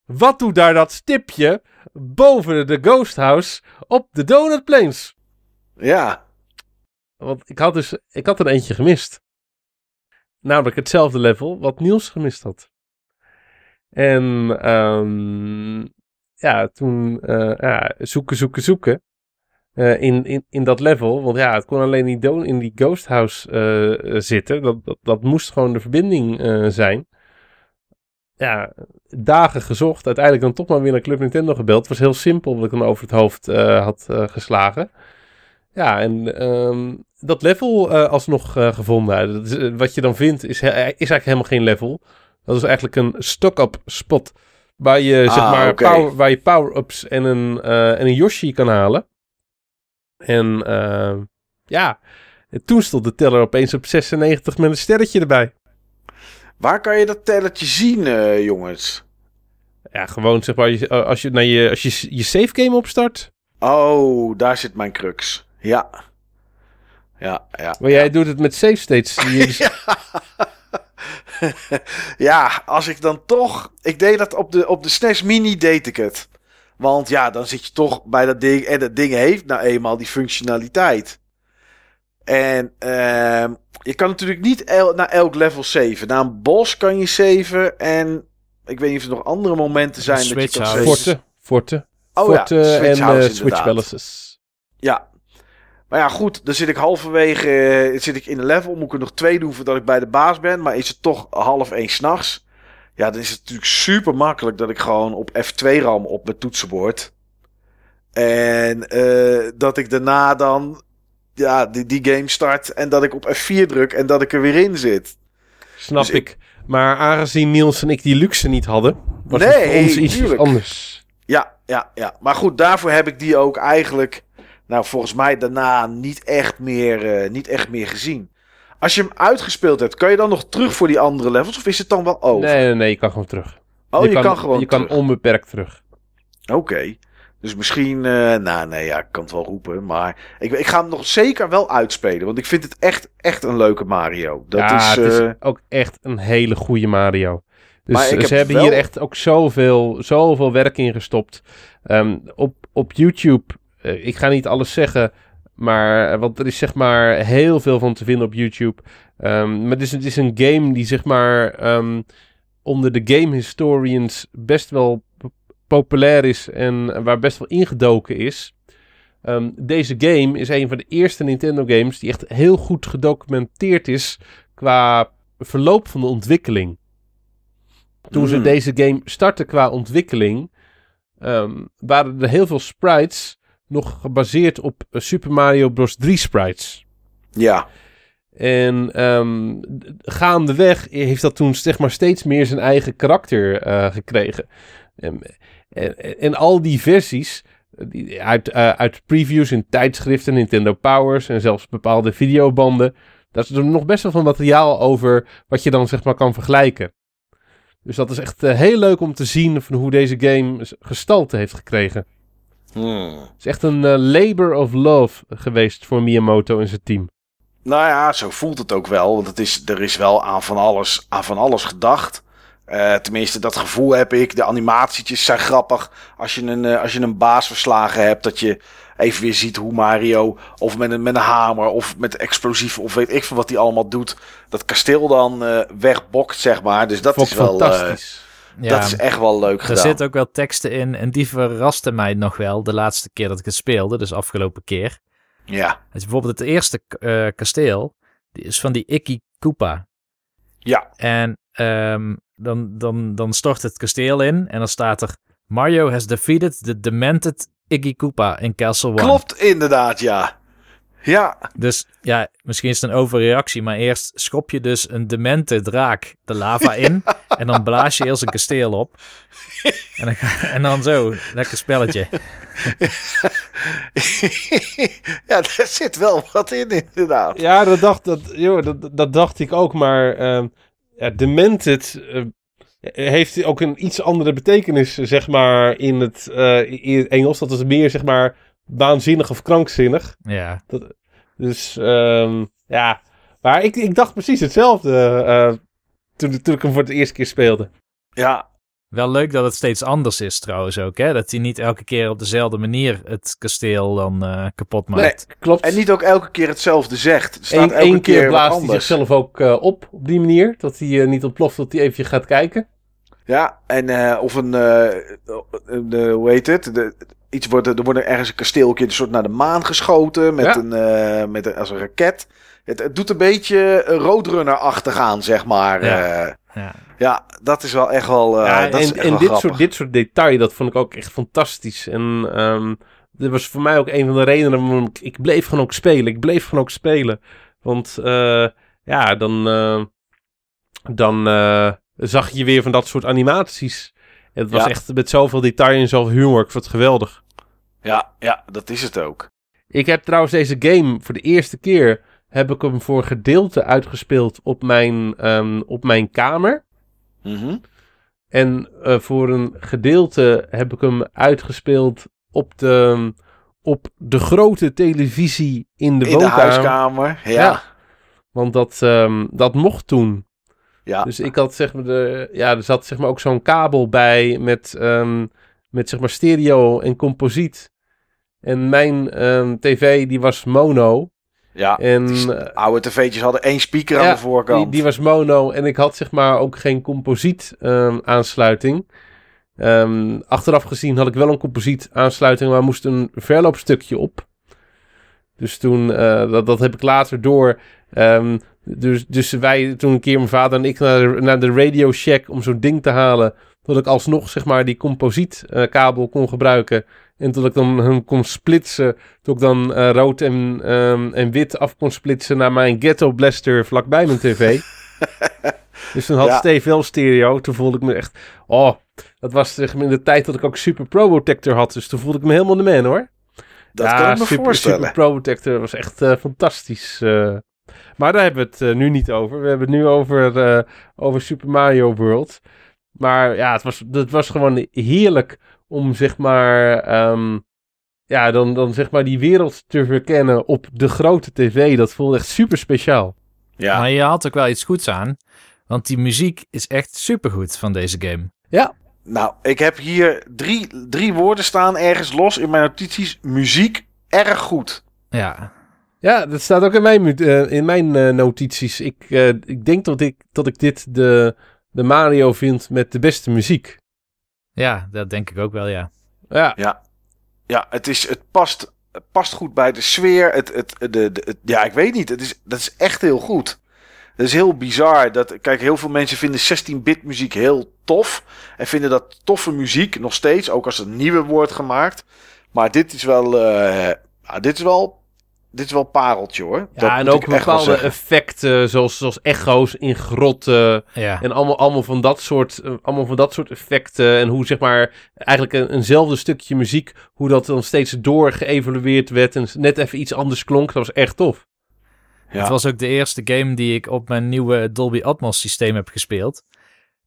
Wat doet daar dat stipje boven de Ghost House op de Donut Plains? Ja. Want ik had dus, ik had er eentje gemist. Namelijk hetzelfde level wat Niels gemist had. En ehm, ja, toen eh, ja, zoeken, zoeken, zoeken. eh, in, in, in dat level. Want ja, het kon alleen in, do- in die Ghost House eh, zitten. Dat, dat, dat moest gewoon de verbinding zijn. Ja, dagen gezocht. Uiteindelijk dan toch maar weer naar Club Nintendo gebeld. Het was heel simpel wat ik dan over het hoofd eh, had eh, geslagen. Ja, en ehm, dat level eh, alsnog gevonden. Dat is, wat je dan vindt is, he- is eigenlijk helemaal geen level. Dat is eigenlijk een stock-up spot. Waar je, zeg Ah, maar, oké. power, waar je power-ups en een, en een Yoshi kan halen. En ja, en toen stond de teller opeens op 96 met een sterretje erbij. Waar kan je dat tellertje zien, eh, jongens? Ja, gewoon zeg maar, je- als je, naar je, als je je save game opstart. Oh, daar zit mijn crux. Ja. Ja, ja. Maar jij doet het met save states. ja. ja, als ik dan toch... Ik deed dat op de, op de SNES Mini, deed ik het. Want ja, dan zit je toch bij dat ding. En dat ding heeft nou eenmaal die functionaliteit. En uh, je kan natuurlijk niet el naar elk level saven. Na een bos kan je saven. En ik weet niet of er nog andere momenten zijn dat je kan saven. Forte, Forte. Oh Forte ja, en uh, Switch Palaces. Ja. Maar ja, goed. Dan zit ik halverwege uh, zit ik in een level. Moet ik er nog twee doen voordat ik bij de baas ben. Maar is het toch half één s'nachts. Ja, dan is het natuurlijk super makkelijk dat ik gewoon op F2 ram op mijn toetsenbord. En uh, dat ik daarna dan ja, die, die game start en dat ik op F4 druk en dat ik er weer in zit. Snap dus ik. Maar aangezien Niels en ik die luxe niet hadden, was nee, het voor ons iets anders. Ja, ja, ja. Maar goed, daarvoor heb ik die ook eigenlijk, nou volgens mij daarna niet echt meer, uh, niet echt meer gezien. Als je hem uitgespeeld hebt, kan je dan nog terug voor die andere levels? Of is het dan wel over? Nee, nee, nee je kan gewoon terug. Oh, je, kan, gewoon Je kan onbeperkt terug. Oké. Dus misschien, uh, nou nee, ja, ik kan het wel roepen. Maar ik, ik ga hem nog zeker wel uitspelen. Want ik vind het echt, echt een leuke Mario. Dat ja, is, het is uh... ook echt een hele goede Mario. Dus ze hebben wel... hier echt ook zoveel, zoveel werk in gestopt. Um, op, op YouTube, uh, ik ga niet alles zeggen, maar, want er is zeg maar heel veel van te vinden op YouTube. Um, maar het is, het is een game die zeg maar um, onder de game historians best wel populair is en waar best wel ingedoken is. Um, deze game is een van de eerste Nintendo games die echt heel goed gedocumenteerd is qua verloop van de ontwikkeling. Toen ze Mm. deze game startten qua ontwikkeling, um, waren er heel veel sprites nog gebaseerd op eh, Super Mario Bros. 3 sprites. Ja. En um, gaandeweg heeft dat toen zeg maar steeds meer zijn eigen karakter uh, gekregen. En, en, en, al die versies die, uit, uh, uit previews in tijdschriften, Nintendo Powers en zelfs bepaalde videobanden. Daar is er nog best wel veel materiaal over wat je dan zeg maar kan vergelijken. Dus dat is echt uh, heel leuk om te zien van hoe deze game gestalte heeft gekregen. Hmm. Het is echt een uh, labor of love geweest voor Miyamoto en zijn team. Nou ja, zo voelt het ook wel. Want het is, er is wel aan van alles, aan van alles gedacht. Uh, tenminste, dat gevoel heb ik. De animatietjes zijn grappig. Als je een, uh, als je een baas verslagen hebt, dat je even weer ziet hoe Mario, of met een, met een hamer, of met explosieven, of weet ik veel wat hij allemaal doet, dat kasteel dan uh, wegbokt, zeg maar. Dus dat Vond is wel. fantastisch. Ja, dat is echt wel leuk er gedaan. Er zitten ook wel teksten in en die verrasten mij nog wel de laatste keer dat ik het speelde, dus afgelopen keer. Ja. Dus bijvoorbeeld het eerste uh, kasteel, die is van die Icky Koopa. Ja. En um, dan, dan, dan stort het kasteel in en dan staat er... Mario has defeated the demented Iggy Koopa in Castle One. Klopt, inderdaad, ja. Ja. Dus ja, misschien is het een overreactie, maar eerst schop je dus een demente draak de lava in. en dan blaas je eerst een kasteel op. En dan, en dan zo, lekker spelletje. ja, daar zit wel wat in, inderdaad. Ja, dat dacht, dat, joh, dat, dat dacht ik ook, maar uh, ja, demented uh, heeft ook een iets andere betekenis, zeg maar, in het, uh, in het Engels. Dat is meer, zeg maar, waanzinnig of krankzinnig. Ja. Dat, dus, um, ja. Maar ik, ik dacht precies hetzelfde uh, toen, toen ik hem voor de eerste keer speelde. Ja. Wel leuk dat het steeds anders is trouwens ook, hè? Dat hij niet elke keer op dezelfde manier het kasteel dan uh, kapot maakt. Nee, klopt. En niet ook elke keer hetzelfde zegt. Het staat Eén, elke één keer, keer blaast hij zichzelf ook uh, op op die manier. Dat hij uh, niet ontploft, dat hij even gaat kijken. Ja, en uh, of een, uh, hoe heet het? De, iets wordt, er wordt ergens een kasteeltje een soort naar de maan geschoten met, ja. een, uh, met een, als een raket. Het, het doet een beetje Roadrunner-achtig aan, zeg maar. Ja. ja. ja, dat is wel echt wel. ja, dat en is echt en wel dit, grappig. soort, dit soort detail, dat vond ik ook echt fantastisch. En um, dat was voor mij ook een van de redenen waarom ik, ik bleef gewoon ook spelen. Ik bleef gewoon ook spelen. Want uh, ja, dan, uh, dan uh, zag je weer van dat soort animaties. En het was Ja. echt met zoveel detail en zoveel humor. Ik vond het geweldig. Ja, ja, dat is het ook. Ik heb trouwens deze game voor de eerste keer heb ik hem voor gedeelte uitgespeeld op mijn, um, op mijn kamer. Mhm. En uh, voor een gedeelte heb ik hem uitgespeeld op de, op de grote televisie in de In de woonkamer. huiskamer. Ja. Ja. Want dat, ehm, dat mocht toen. Ja. Dus ik had zeg maar de, ja, er zat zeg maar ook zo'n kabel bij met, ehm, met zeg maar stereo en composiet. En mijn ehm, tv die was mono. ja. En Die eh, oude tv'tjes hadden één speaker aan de voorkant. die, die was mono en ik had zeg maar ook geen composiet ehm, aansluiting. Achteraf gezien had ik wel een composiet aansluiting, maar moest een verloopstukje op. Dus toen, eh, dat, dat heb ik later door. Dus, dus wij, toen een keer mijn vader en ik naar de, naar de Radio Shack om zo'n ding te halen. Dat ik alsnog zeg maar die composietkabel kon gebruiken. En tot ik dan hem kon splitsen. Tot ik dan eh, rood en, ehm, en wit af kon splitsen naar mijn ghetto blaster vlakbij mijn tv. dus toen had Ja. Steve wel stereo. Toen voelde ik me echt... Oh, dat was zeg maar in de tijd dat ik ook Super Pro Protector had. Dus toen voelde ik me helemaal de man hoor. dat ja, kan ik me Super, voorstellen. Super Pro Protector was echt eh, fantastisch. Maar daar hebben we het eh, nu niet over. We hebben het nu over, eh, over Super Mario World. Maar ja, het was, het was gewoon heerlijk om zeg maar... ehm, ja, dan, dan zeg maar die wereld te verkennen op de grote tv. Dat voelde echt super speciaal. Ja. Maar je had ook wel iets goeds aan. Want die muziek is echt supergoed van deze game. Nou, ik heb hier drie, drie woorden staan ergens los in mijn notities. Muziek, erg goed. Ja, Ja, dat staat ook in mijn, eh, in mijn eh, notities. Ik, eh, ik denk dat ik, dat ik dit de, de Mario vind met de beste muziek. ja dat denk ik ook wel, ja. Ja, Ja, ja het, is, het, past, het past goed bij de sfeer. Het, het, de, de, het- ja, ik weet niet. Het is, dat is echt heel goed. Het is heel bizar. Dat, kijk, heel veel mensen vinden 16-bit muziek heel tof. En vinden dat toffe muziek nog steeds. Ook als er nieuwe wordt gemaakt. Maar dit is wel... eh, ja, dit is wel... Dit is wel een pareltje hoor. Dat ja en ook bepaalde effecten, zoals, zoals echo's in grotten. Ja, En allemaal, allemaal, van dat soort, eh, allemaal van dat soort effecten. En hoe zeg maar eigenlijk een, eenzelfde stukje muziek, hoe dat dan steeds doorgeëvalueerd werd. En net even iets anders klonk. Dat was echt tof. Ja. Het was ook de eerste game die ik op mijn nieuwe Dolby Atmos systeem heb gespeeld.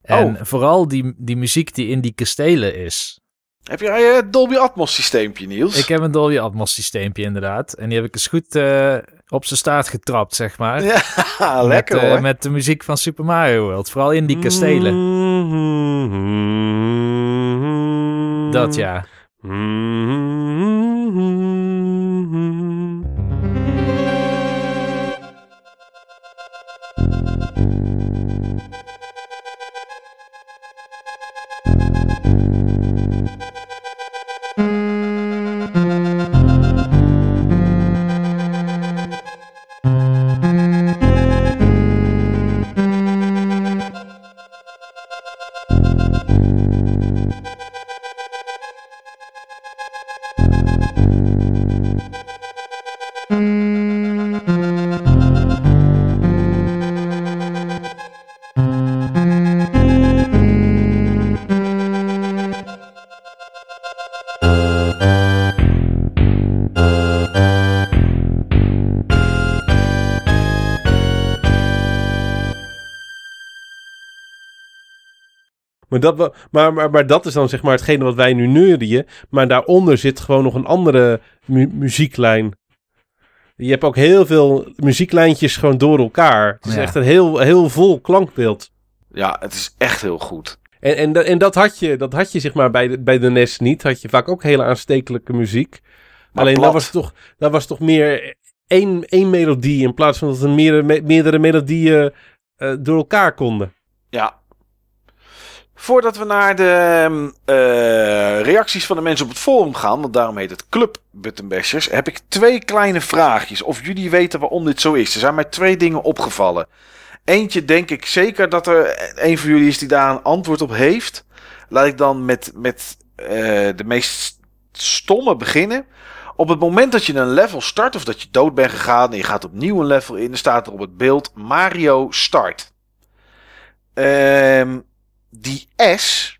En Oh. vooral die, die muziek die in die kastelen is. Heb jij een Dolby Atmos systeempje, Niels? Ik heb een Dolby Atmos systeempje inderdaad. En die heb ik eens goed eh, op zijn staart getrapt, zeg maar. Ja, lekker met, eh, hoor. met de muziek van Super Mario World. Vooral in die kastelen. Dat ja. Maar dat, maar, maar, maar dat is dan zeg maar hetgene wat wij nu neurien. Maar daaronder zit gewoon nog een andere mu- muzieklijn. Je hebt ook heel veel muzieklijntjes gewoon door elkaar. Het is Ja. echt een heel, heel vol klankbeeld. Ja, het is echt heel goed. En, en, en dat had je, dat had je zeg maar bij de, bij de NES niet. Had je vaak ook hele aanstekelijke muziek. Maar Alleen plat. dat was toch, dat was toch meer één, één melodie. In plaats van dat er meerdere, me- meerdere melodieën eh, door elkaar konden. Ja. Voordat we naar de ehm, eh, reacties van de mensen op het forum gaan, want daarom heet het Club Buttonbashers, heb ik twee kleine vraagjes. Of jullie weten waarom dit zo is. Er zijn mij twee dingen opgevallen. Eentje denk ik zeker dat er een van jullie is die daar een antwoord op heeft. Laat ik dan met, met eh, de meest stomme beginnen. Op het moment dat je een level start of dat je dood bent gegaan en je gaat opnieuw een level in, dan staat er op het beeld Mario Start. Ehm, die S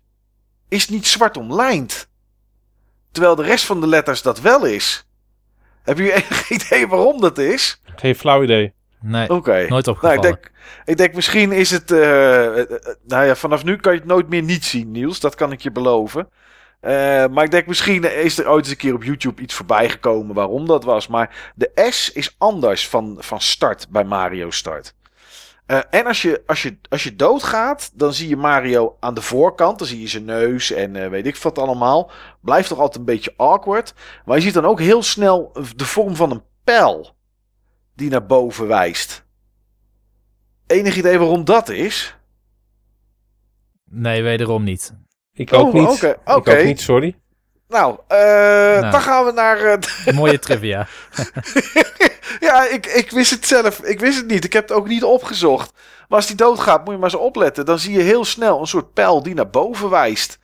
is niet zwart omlijnd. Terwijl de rest van de letters dat wel is. Heb je enig idee waarom dat is? Geen flauw idee. Nee, Oké. nooit Nou, opgevallen. ik denk, ik denk misschien is het. eh, eh, eh, nou ja, vanaf nu kan je het nooit meer niet zien, Niels. Dat kan ik je beloven. Uh, maar ik denk misschien is er ooit eens een keer op YouTube iets voorbij gekomen waarom dat was. Maar de S is anders van, van start bij Mario Start. Uh, en als je, als, je, als je doodgaat, dan zie je Mario aan de voorkant. Dan zie je zijn neus en uh, weet ik wat allemaal. Blijft toch altijd een beetje awkward. Maar je ziet dan ook heel snel de vorm van een pijl die naar boven wijst. Enig idee waarom dat is? Nee, wederom niet. Ik ook oh, niet. Okay, okay. Ik ook niet, sorry. Nou, uh, nou, dan gaan we naar... Uh, mooie trivia. ja, ik, ik wist het zelf. Ik wist het niet. Ik heb het ook niet opgezocht. Maar als die doodgaat, moet je maar eens opletten. Dan zie je heel snel een soort pijl die naar boven wijst.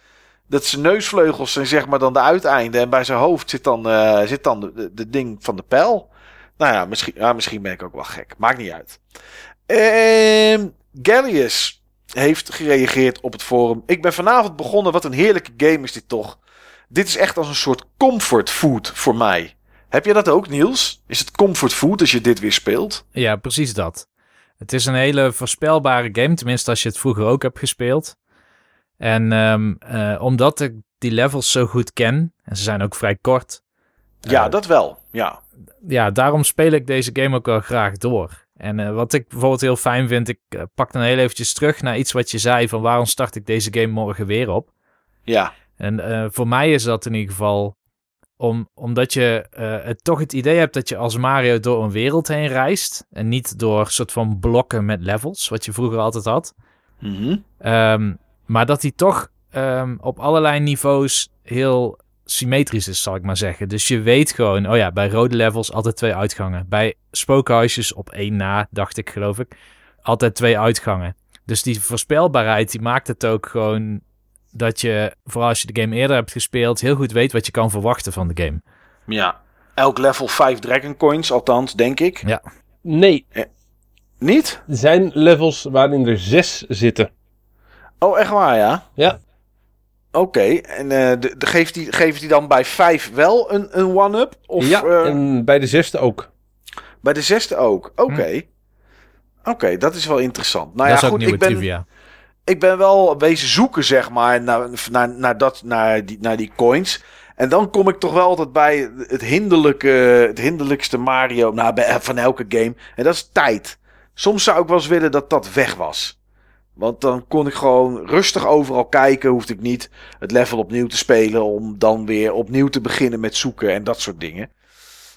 Dat zijn neusvleugels zijn zeg maar dan de uiteinden. En bij zijn hoofd zit dan, uh, zit dan de, de, ding van de pijl. Nou ja misschien, ja, misschien ben ik ook wel gek. Maakt niet uit. Ehm Gallius heeft gereageerd op het forum. Ik ben vanavond begonnen. Wat een heerlijke game is dit toch. Dit is echt als een soort comfort food voor mij. Heb je dat ook, Niels? Is het comfort food als je dit weer speelt? Ja, precies dat. Het is een hele voorspelbare game, tenminste als je het vroeger ook hebt gespeeld. En um, uh, omdat ik die levels zo goed ken, en ze zijn ook vrij kort. Ja, uh, dat wel, ja. Ja, daarom speel ik deze game ook wel graag door. En uh, wat ik bijvoorbeeld heel fijn vind, ik pak dan heel eventjes terug naar iets wat je zei van waarom start ik deze game morgen weer op. Ja. En voor mij is dat in ieder geval om, omdat je uh, het, toch het idee hebt dat je als Mario door een wereld heen reist. En niet door soort van blokken met levels, wat je vroeger altijd had. Mm -hmm. um, maar dat die toch um, op allerlei niveaus heel symmetrisch is, zal ik maar zeggen. Dus je weet gewoon, oh ja, bij rode levels altijd twee uitgangen. Bij spookhuisjes op één na, dacht ik geloof ik, altijd twee uitgangen. Dus die voorspelbaarheid, die maakt het ook gewoon dat je, vooral als je de game eerder hebt gespeeld, heel goed weet wat je kan verwachten van de game. Ja, elk level 5 Dragon Coins, althans, denk ik. Ja. Nee. Eh, niet? Er zijn levels waarin er zes zitten. Oh, echt waar, ja? Ja. Oké, en uh, de, de, geeft hij geeft die dan bij 5 wel een, een one-up? Ja, uh... en bij de zesde ook. Bij de zesde ook, oké. Hm. Oké, dat is wel interessant. Nou dat ja, is goed, ik ben, trivia ik ben wel wezen zoeken, zeg maar, naar, naar, naar, dat, naar, die, naar die coins. En dan kom ik toch wel altijd bij het, hinderlijke, het hinderlijkste Mario nou, bij, van elke game. En dat is tijd. Soms zou ik wel eens willen dat dat weg was. Want dan kon ik gewoon rustig overal kijken. Hoefde ik niet het level opnieuw te spelen. Om dan weer opnieuw te beginnen met zoeken en dat soort dingen.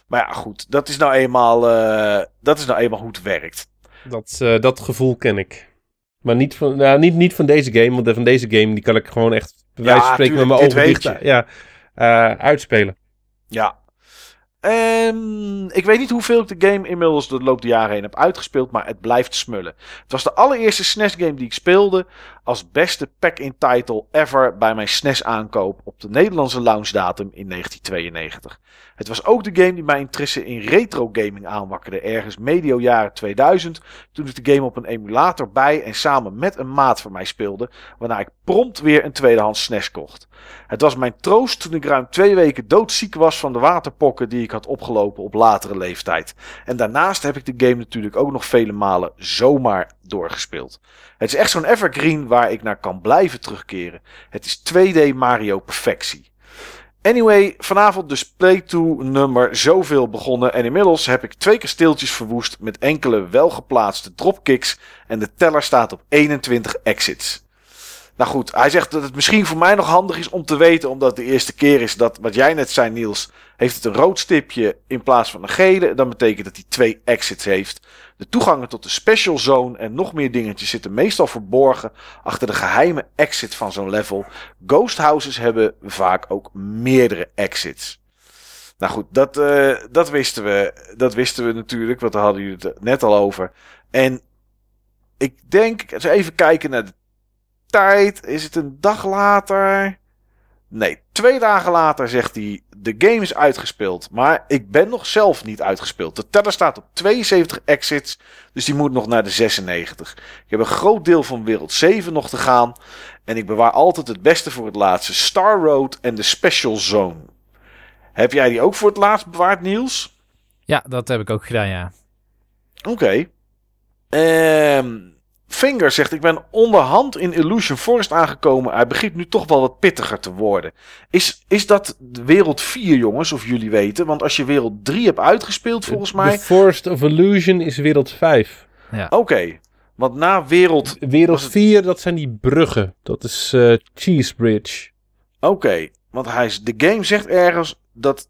Maar ja, goed. Dat is nou eenmaal, uh, dat is nou eenmaal hoe het werkt. Dat, uh, dat gevoel ken ik. Maar niet van, nou, niet, niet van deze game, want van deze game die kan ik gewoon echt bij wijze van spreken met mijn ogen dicht ja, uh, uitspelen. Ja. Um, ik weet niet hoeveel ik de game inmiddels de loop der jaren heen heb uitgespeeld, maar het blijft smullen. Het was de allereerste SNES game die ik speelde als beste pack-in title ever bij mijn SNES aankoop op de Nederlandse launch datum in 1992. Het was ook de game die mijn interesse in retro gaming aanwakkerde ergens medio jaren 2000 toen ik de game op een emulator bij en samen met een maat van mij speelde, waarna ik prompt weer een tweedehands SNES kocht. Het was mijn troost toen ik ruim twee weken doodziek was van de waterpokken die ik had opgelopen op latere leeftijd. En daarnaast heb ik de game natuurlijk ook nog vele malen zomaar doorgespeeld. Het is echt zo'n evergreen waar ik naar kan blijven terugkeren. Het is 2D Mario perfectie. Anyway, vanavond dus playthrough nummer zoveel begonnen en inmiddels heb ik twee kasteeltjes verwoest met enkele welgeplaatste dropkicks en de teller staat op 21 exits. Nou goed, hij zegt dat het misschien voor mij nog handig is om te weten, omdat de eerste keer is dat, wat jij net zei Niels, heeft het een rood stipje in plaats van een gele. Dat betekent dat hij twee exits heeft. De toegangen tot de special zone en nog meer dingetjes zitten meestal verborgen achter de geheime exit van zo'n level. Ghost houses hebben vaak ook meerdere exits. Nou goed, dat, uh, dat wisten we. Dat wisten we natuurlijk, want daar hadden jullie het net al over. En ik denk, als we even kijken naar de tijd. Is het een dag later? Nee, twee dagen later zegt hij: De game is uitgespeeld. Maar ik ben nog zelf niet uitgespeeld. De teller staat op 72 exits. Dus die moet nog naar de 96. Ik heb een groot deel van wereld 7 nog te gaan. En ik bewaar altijd het beste voor het laatste: Star Road en de Special Zone. Heb jij die ook voor het laatst bewaard, Niels? Ja, dat heb ik ook gedaan, ja. Oké. Okay. Ehm Finger zegt: Ik ben onderhand in Illusion Forest aangekomen. Hij begint nu toch wel wat pittiger te worden. Is, is dat wereld 4, jongens, of jullie weten? Want als je wereld 3 hebt uitgespeeld, volgens mij. The Forest of Illusion is wereld 5. Ja. Oké, want na wereld. Wereld het- 4, dat zijn die bruggen. Dat is eh Cheese Bridge. Oké, want hij, is- de game zegt ergens dat.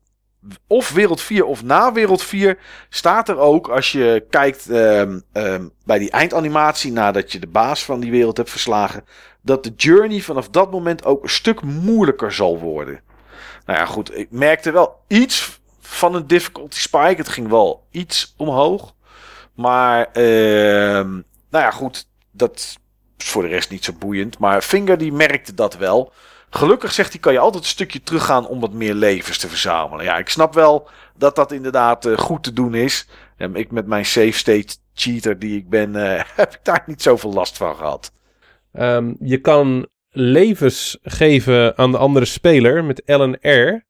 Of wereld 4 of na wereld 4 staat er ook, als je kijkt ehm, ehm, bij die eindanimatie nadat je de baas van die wereld hebt verslagen, dat de journey vanaf dat moment ook een stuk moeilijker zal worden. Nou ja, goed, ik merkte wel iets van een difficulty spike. Het ging wel iets omhoog. Maar, ehm, nou ja, goed, dat is voor de rest niet zo boeiend. Maar Finger die merkte dat wel. Gelukkig zegt hij, kan je altijd een stukje teruggaan om wat meer levens te verzamelen. Ja, ik snap wel dat dat inderdaad eh, goed te doen is. En ik met mijn save state cheater die ik ben, eh, heb ik daar niet zoveel last van gehad. Ehm, je kan levens geven aan de andere speler met L en R.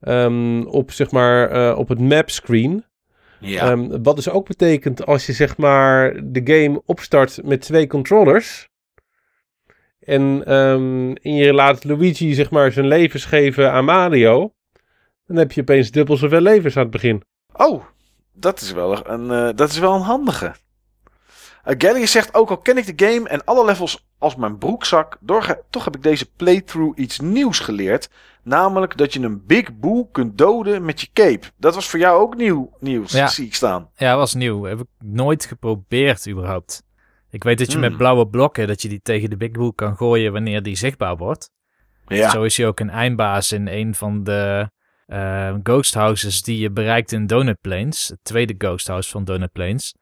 ehm, op, zeg maar, eh, op het mapscreen. Ja, Ehm, wat dus ook betekent als je zeg maar de game opstart met twee controllers. En, ehm, en je laat Luigi zeg maar zijn levens geven aan Mario. Dan heb je opeens dubbel zoveel levens aan het begin. Oh, dat is wel een, eh, dat is wel een handige. Uh, Gallius zegt ook al ken ik de game en alle levels als mijn broekzak, toch heb ik deze playthrough iets nieuws geleerd. Namelijk dat je een Big Boo kunt doden met je cape. Dat was voor jou ook nieuw, nieuws, Ja. zie ik staan. Ja, was nieuw. Heb ik nooit geprobeerd überhaupt. Ik weet dat je Hmm. met blauwe blokken, dat je die tegen de Big Blue kan gooien wanneer die zichtbaar wordt. Ja, Zo is hij ook een eindbaas in een van de eh, ghost houses die je bereikt in Donut Plains. Het tweede ghost house van Donut Plains.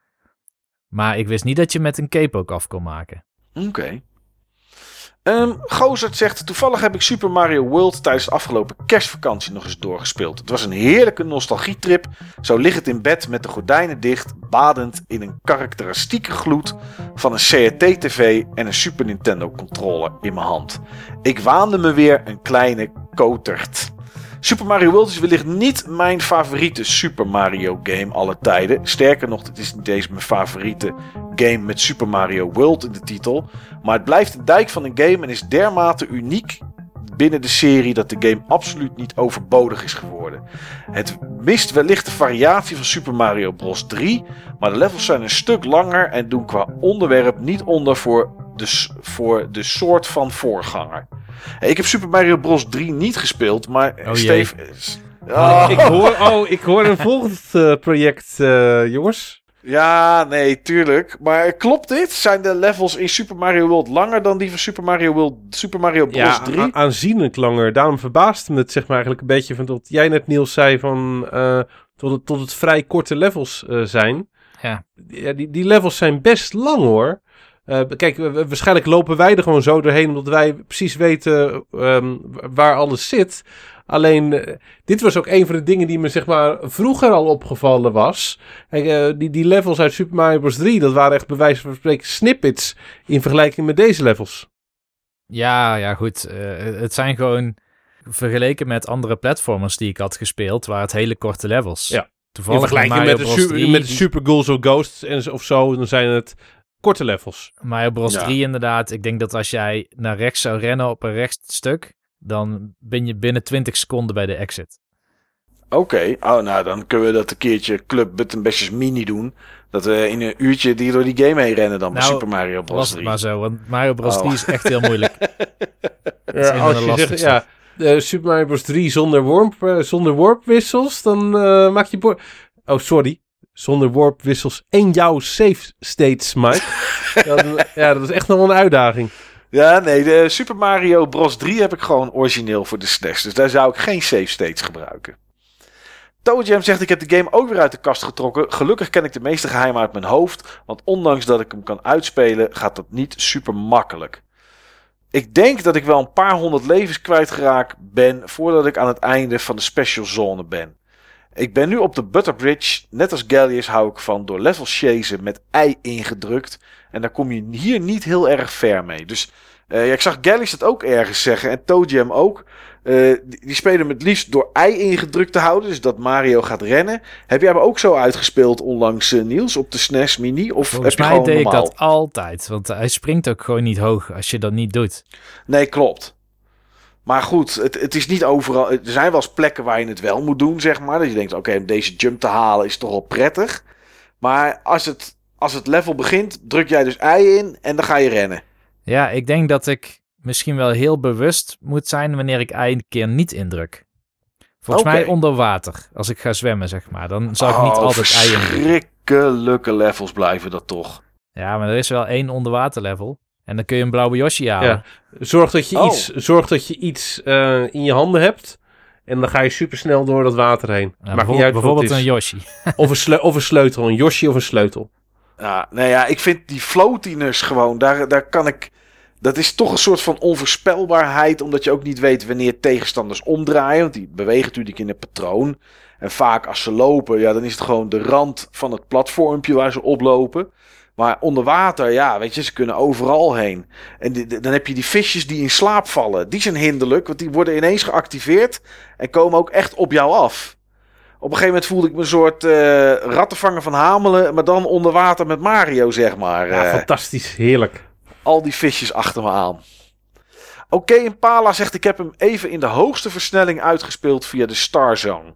Maar ik wist niet dat je met een cape ook af kon maken. oké. Ehm Gozert zegt, toevallig heb ik Super Mario World tijdens de afgelopen kerstvakantie nog eens doorgespeeld. Het was een heerlijke nostalgietrip. Zo liggend in bed met de gordijnen dicht, badend in een karakteristieke gloed van een CRT-TV en een Super Nintendo controller in mijn hand. Ik waande me weer een kleine kotert. Super Mario World is wellicht niet mijn favoriete Super Mario game alle tijden. Sterker nog, het is niet eens mijn favoriete game met Super Mario World in de titel. Maar het blijft een dijk van een game en is dermate uniek binnen de serie dat de game absoluut niet overbodig is geworden. Het mist wellicht de variatie van Super Mario Bros. 3, maar de levels zijn een stuk langer en doen qua onderwerp niet onder voor de, voor de soort van voorganger. Hey, Ik heb Super Mario Bros. 3 niet gespeeld, maar jee. Steve... is- Oh, ik, hoor, oh, ik hoor een volgend eh, project, eh, jongens. Ja, nee, tuurlijk. Maar klopt dit? Zijn de levels in Super Mario World langer dan die van Super Mario, World, Super Mario Bros. Ja, 3? a- aanzienlijk langer. Daarom verbaasde me het zeg maar eigenlijk een beetje van dat jij net Niels zei van eh, tot, het, tot het vrij korte levels eh, zijn. Ja. Ja, die, die levels zijn best lang hoor. Eh, kijk, waarschijnlijk lopen wij er gewoon zo doorheen omdat wij precies weten ehm, waar alles zit. Alleen, eh, dit was ook een van de dingen die me zeg maar vroeger al opgevallen was. Kijk, eh, die, die levels uit Super Mario Bros. 3, dat waren echt bij wijze van spreken snippets in vergelijking met deze levels. Ja, ja, goed. het zijn gewoon vergeleken met andere platformers die ik had gespeeld, waren het hele korte levels. Ja. Toevallig in vergelijking met de, super, 3, met Super Ghouls of Ghosts en, of zo, dan zijn het korte levels. Mario Bros. Ja. 3 inderdaad. Ik denk dat als jij naar rechts zou rennen op een rechtstuk, dan ben je binnen 20 seconden bij de exit. Oké, oh, nou dan kunnen we dat een keertje Club Button Bashers Mini doen. Dat we in een uurtje die door die game heen rennen dan bij Nou, Super Mario Bros. Was het 3. maar zo, want Mario Bros. Oh. 3 is echt heel moeilijk. een van als de je lastigste. zegt, ja, eh, Super Mario Bros. 3 zonder, warp, eh, zonder warpwissels, dan eh, maak je... Oh, sorry. Zonder warpwissels en jouw save states, Mike. dat, ja, dat is echt nog wel een uitdaging. Ja, nee, de Super Mario Bros. 3 heb ik gewoon origineel voor de SNES. Dus daar zou ik geen save states gebruiken. ToeJam zegt, ik heb de game ook weer uit de kast getrokken. Gelukkig ken ik de meeste geheimen uit mijn hoofd. Want ondanks dat ik hem kan uitspelen, gaat dat niet super makkelijk. Ik denk dat ik wel een paar honderd levens kwijtgeraakt ben voordat ik aan het einde van de special zone ben. Ik ben nu op de Butterbridge. Net als Gallius hou ik van door levels chasen met ei ingedrukt. En daar kom je hier niet heel erg ver mee. Dus Uh, ja, ik zag Gallys het ook ergens zeggen en ToeJam ook. Uh, die, spelen met liefst door ei ingedrukt te houden, dus dat Mario gaat rennen. Heb jij hem ook zo uitgespeeld onlangs, uh, Niels, op de SNES Mini? Of Volgens heb mij je deed normaal? ik dat altijd, want hij springt ook gewoon niet hoog als je dat niet doet. Nee, klopt. Maar goed, het, het is niet overal. Er zijn wel eens plekken waar je het wel moet doen, zeg maar. Dat je denkt, oké, om deze jump te halen is toch wel prettig. Maar als het, als het level begint, druk jij dus ei in en dan ga je rennen. Ja, ik denk dat ik misschien wel heel bewust moet zijn wanneer ik ei een keer niet indruk. Volgens mij onder water, als ik ga zwemmen, zeg maar. Dan zal ik niet Oh, altijd ei indrukken. Verschrikkelijke levels blijven dat toch. Ja, maar er is wel één onderwater level. En dan kun je een blauwe Yoshi halen. Ja. Zorg dat je Oh. iets, zorg dat je iets eh, in je handen hebt. En dan ga je supersnel door dat water heen. Maakt niet bijvoorbeeld uit wat bijvoorbeeld het een. Yoshi. Of een, of een sleutel, een Yoshi of een sleutel. Ja, nou ja, ik vind die floatiness gewoon, daar, daar kan ik... Dat is toch een soort van onvoorspelbaarheid, omdat je ook niet weet wanneer tegenstanders omdraaien. Want die bewegen natuurlijk in een patroon. En vaak als ze lopen, ja, dan is het gewoon de rand van het platformpje waar ze oplopen. Maar onder water, ja, weet je, ze kunnen overal heen. En die- dan heb je die visjes die in slaap vallen. Die zijn hinderlijk, want die worden ineens geactiveerd en komen ook echt op jou af. Op een gegeven moment voelde ik me een soort eh rattenvanger van Hamelen, maar dan onder water met Mario, zeg maar. Ja, Eh, fantastisch. Heerlijk. al die visjes achter me aan. Oké, Impala zegt ik heb hem even in de hoogste versnelling uitgespeeld via de Star Zone.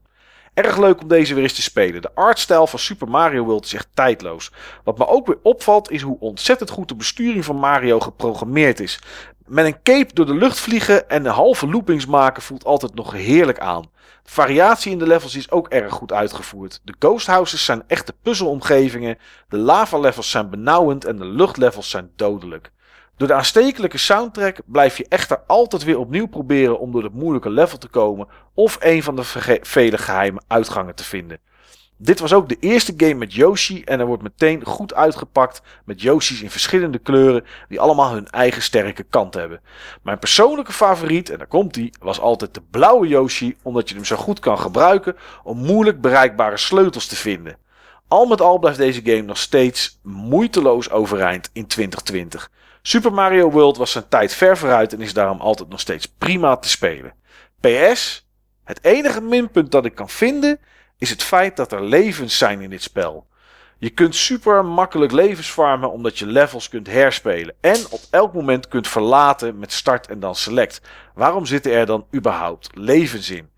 Erg leuk om deze weer eens te spelen. De artstijl van Super Mario World is echt tijdloos. Wat me ook weer opvalt is hoe ontzettend goed de besturing van Mario geprogrammeerd is. Met een cape door de lucht vliegen en de halve loopings maken voelt altijd nog heerlijk aan. De variatie in de levels is ook erg goed uitgevoerd. De ghost houses zijn echte puzzelomgevingen. De lava levels zijn benauwend en de luchtlevels zijn dodelijk. Door de aanstekelijke soundtrack blijf je echter altijd weer opnieuw proberen om door het moeilijke level te komen of een van de vele geheime uitgangen te vinden. Dit was ook de eerste game met Yoshi en er wordt meteen goed uitgepakt met Yoshi's in verschillende kleuren die allemaal hun eigen sterke kant hebben. Mijn persoonlijke favoriet, en daar komt die, was altijd de blauwe Yoshi omdat je hem zo goed kan gebruiken om moeilijk bereikbare sleutels te vinden. Al met al blijft deze game nog steeds moeiteloos overeind in 2020. Super Mario World was zijn tijd ver vooruit en is daarom altijd nog steeds prima te spelen. PS, het enige minpunt dat ik kan vinden is het feit dat er levens zijn in dit spel. Je kunt super makkelijk levens farmen omdat je levels kunt herspelen en op elk moment kunt verlaten met start en dan select. Waarom zitten er dan überhaupt levens in?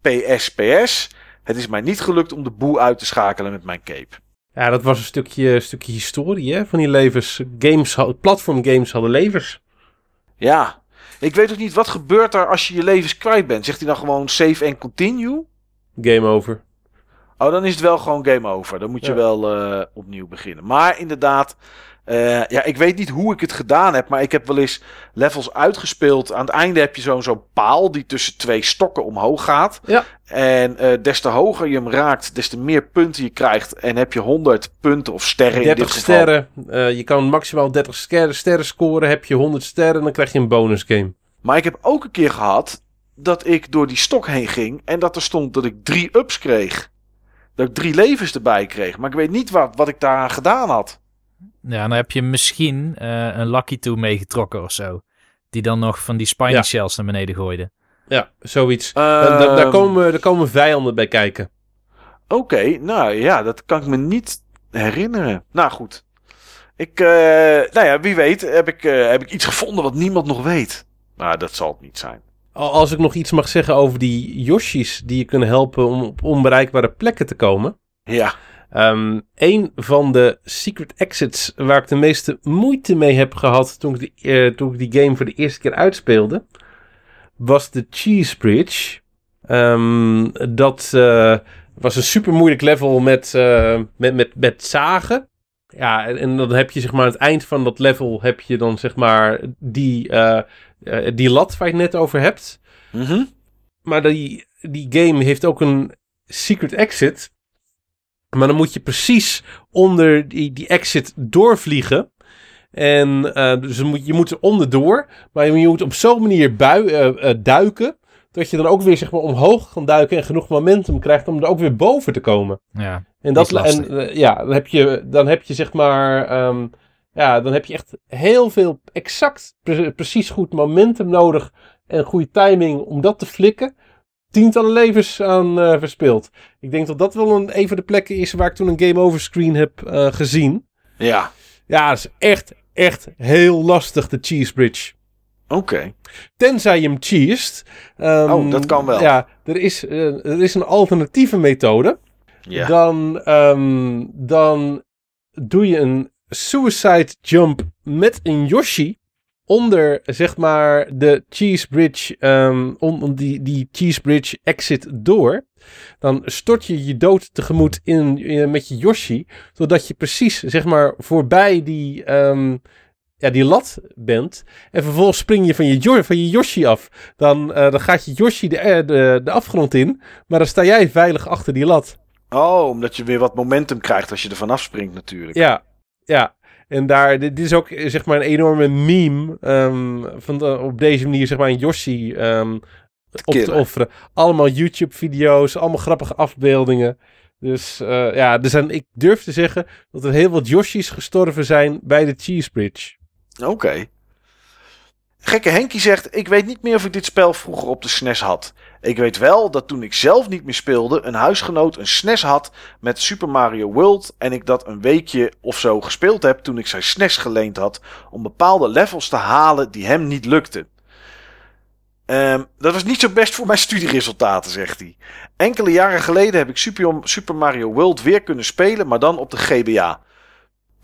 PS, PS, het is mij niet gelukt om de boe uit te schakelen met mijn cape. Ja, dat was een stukje, stukje historie hè, van die levens. Games, had- platformgames hadden levens. Ja, ik weet ook niet wat gebeurt er als je je levens kwijt bent. Zegt hij dan gewoon save en continue? Game over. Oh, dan is het wel gewoon game over. Dan moet je Ja. wel eh, opnieuw beginnen. Maar inderdaad, eh, ja, ik weet niet hoe ik het gedaan heb. Maar ik heb wel eens levels uitgespeeld. Aan het einde heb je zo'n zo'n paal die tussen twee stokken omhoog gaat. Ja. En eh, des te hoger je hem raakt, des te meer punten je krijgt. En heb je 100 punten of sterren in 30 dit geval. sterren. Eh, je kan maximaal 30 sterren, sterren scoren. Heb je 100 sterren, dan krijg je een bonus game. Maar ik heb ook een keer gehad dat ik door die stok heen ging en dat er stond dat ik drie ups kreeg. Dat ik drie levens erbij kreeg. Maar ik weet niet wat, wat ik daaraan gedaan had. Ja, dan heb je misschien eh, een Lucky Toe meegetrokken of zo. Die dan nog van die spiny Ja. shells naar beneden gooide. Ja, zoiets. Da- da- daar, Ehm, komen, daar komen vijanden bij kijken. Oké, nou ja, dat kan ik me niet herinneren. Nou goed. Ik, eh, nou ja, wie weet heb ik, eh, heb ik iets gevonden wat niemand nog weet. Nou, dat zal het niet zijn. Al- Als ik nog iets mag zeggen over die Yoshi's die je kunnen helpen om op onbereikbare plekken te komen. Ja, Ehm een van de secret exits waar ik de meeste moeite mee heb gehad toen ik, die, eh, toen ik die game voor de eerste keer uitspeelde, was de Cheese Bridge. Ehm, dat eh, was een super moeilijk level met, eh, met, met, met zagen. Ja, en, en dan heb je zeg maar aan het eind van dat level heb je dan zeg maar die, die lat waar je het net over hebt. Mhm. Maar die, die game heeft ook een secret exit. Maar dan moet je precies onder die, die exit doorvliegen. En eh, dus je moet, je moet er onderdoor. Maar je moet op zo'n manier bui, eh, eh, duiken. Dat je dan ook weer zeg maar, omhoog kan duiken. En genoeg momentum krijgt om er ook weer boven te komen. Ja, En, dat, en ja, dan heb je, dan heb je zeg maar. ehm, ja, dan heb je echt heel veel exact, precies goed momentum nodig en goede timing om dat te flikken. Tientallen levens aan uh, verspild. Ik denk dat dat wel een, een van de plekken is waar ik toen een game over screen heb uh, gezien. Ja. Ja, dat is echt, echt heel lastig, de cheese bridge. Oké. Tenzij je hem cheest. Um, oh, dat kan wel. Ja, er is, uh, er is een alternatieve methode. Ja. Dan, um, dan doe je een suicide jump met een Yoshi onder, zeg maar, de cheese bridge, um, om, die, die cheese bridge exit door. Dan stort je je dood tegemoet in, in, met je Yoshi, zodat je precies, zeg maar, voorbij die, um, ja, die lat bent. En vervolgens spring je van je, van je Yoshi af. Dan, uh, dan gaat je Yoshi de, eh, de, de afgrond in, maar dan sta jij veilig achter die lat. Oh, omdat je weer wat momentum krijgt als je er vanaf springt natuurlijk. Ja, ja. En daar, dit, is ook zeg maar een enorme meme um, van de, op deze manier zeg maar een Yoshi um, op te offeren. Allemaal YouTube-video's, allemaal grappige afbeeldingen. Dus uh, ja, er zijn, ik durf te zeggen dat er heel wat Yoshi's gestorven zijn bij de Cheese Bridge. Oké. Okay. Gekke Henkie zegt: Ik weet niet meer of ik dit spel vroeger op de SNES had. Ik weet wel dat toen ik zelf niet meer speelde, een huisgenoot een SNES had met Super Mario World. En ik dat een weekje of zo gespeeld heb toen ik zijn SNES geleend had. Om bepaalde levels te halen die hem niet lukten. Um, dat was niet zo best voor mijn studieresultaten, zegt hij. Enkele jaren geleden heb ik Super Mario World weer kunnen spelen, maar dan op de GBA.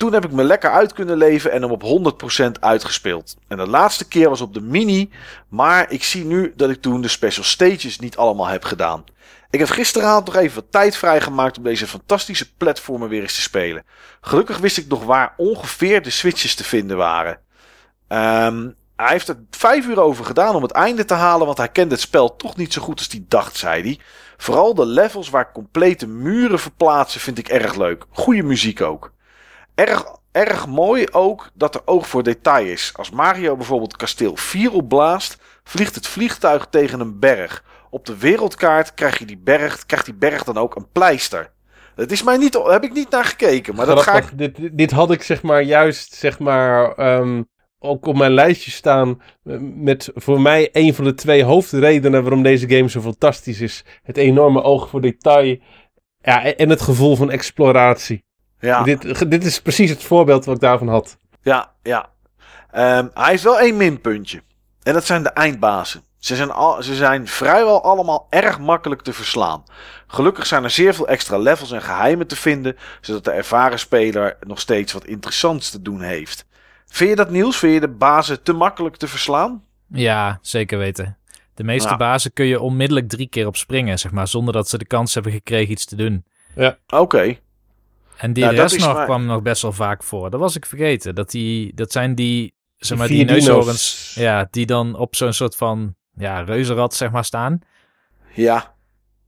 Toen heb ik me lekker uit kunnen leven en hem op 100% uitgespeeld. En de laatste keer was op de mini, maar ik zie nu dat ik toen de special stages niet allemaal heb gedaan. Ik heb gisteravond nog even wat tijd vrijgemaakt om deze fantastische platformen weer eens te spelen. Gelukkig wist ik nog waar ongeveer de switches te vinden waren. Um, hij heeft er vijf uur over gedaan om het einde te halen, want hij kende het spel toch niet zo goed als hij dacht, zei hij. Vooral de levels waar complete muren verplaatsen vind ik erg leuk. Goede muziek ook. Erg, erg mooi ook dat er oog voor detail is. Als Mario bijvoorbeeld kasteel 4 opblaast, vliegt het vliegtuig tegen een berg. Op de wereldkaart krijg je die berg, krijgt die berg dan ook een pleister. Dat is mij niet, heb ik niet naar gekeken, maar dat ga ik... Dit, dit had ik zeg maar juist, zeg maar, um, ook op mijn lijstje staan eh, met voor mij een van de twee hoofdredenen waarom deze game zo fantastisch is. Het enorme oog voor detail ja, en het gevoel van exploratie. Ja. Dit, dit is precies het voorbeeld wat ik daarvan had. Ja, ja. Um, hij heeft wel één minpuntje. En dat zijn de eindbazen. Ze zijn, al, ze zijn vrijwel allemaal erg makkelijk te verslaan. Gelukkig zijn er zeer veel extra levels en geheimen te vinden, zodat de ervaren speler nog steeds wat interessants te doen heeft. Vind je dat nieuws? Vind je de bazen te makkelijk te verslaan? Ja, zeker weten. De meeste bazen kun je onmiddellijk drie keer op springen, zeg maar, zonder dat ze de kans hebben gekregen iets te doen. Ja. Oké. En die rest nog kwam nog best wel vaak voor. Dat was ik vergeten. Dat, die, dat zijn die, zeg maar, die, neushoorns, ja, die dan op zo'n soort van, ja, reuzenrad, zeg maar, staan. Ja.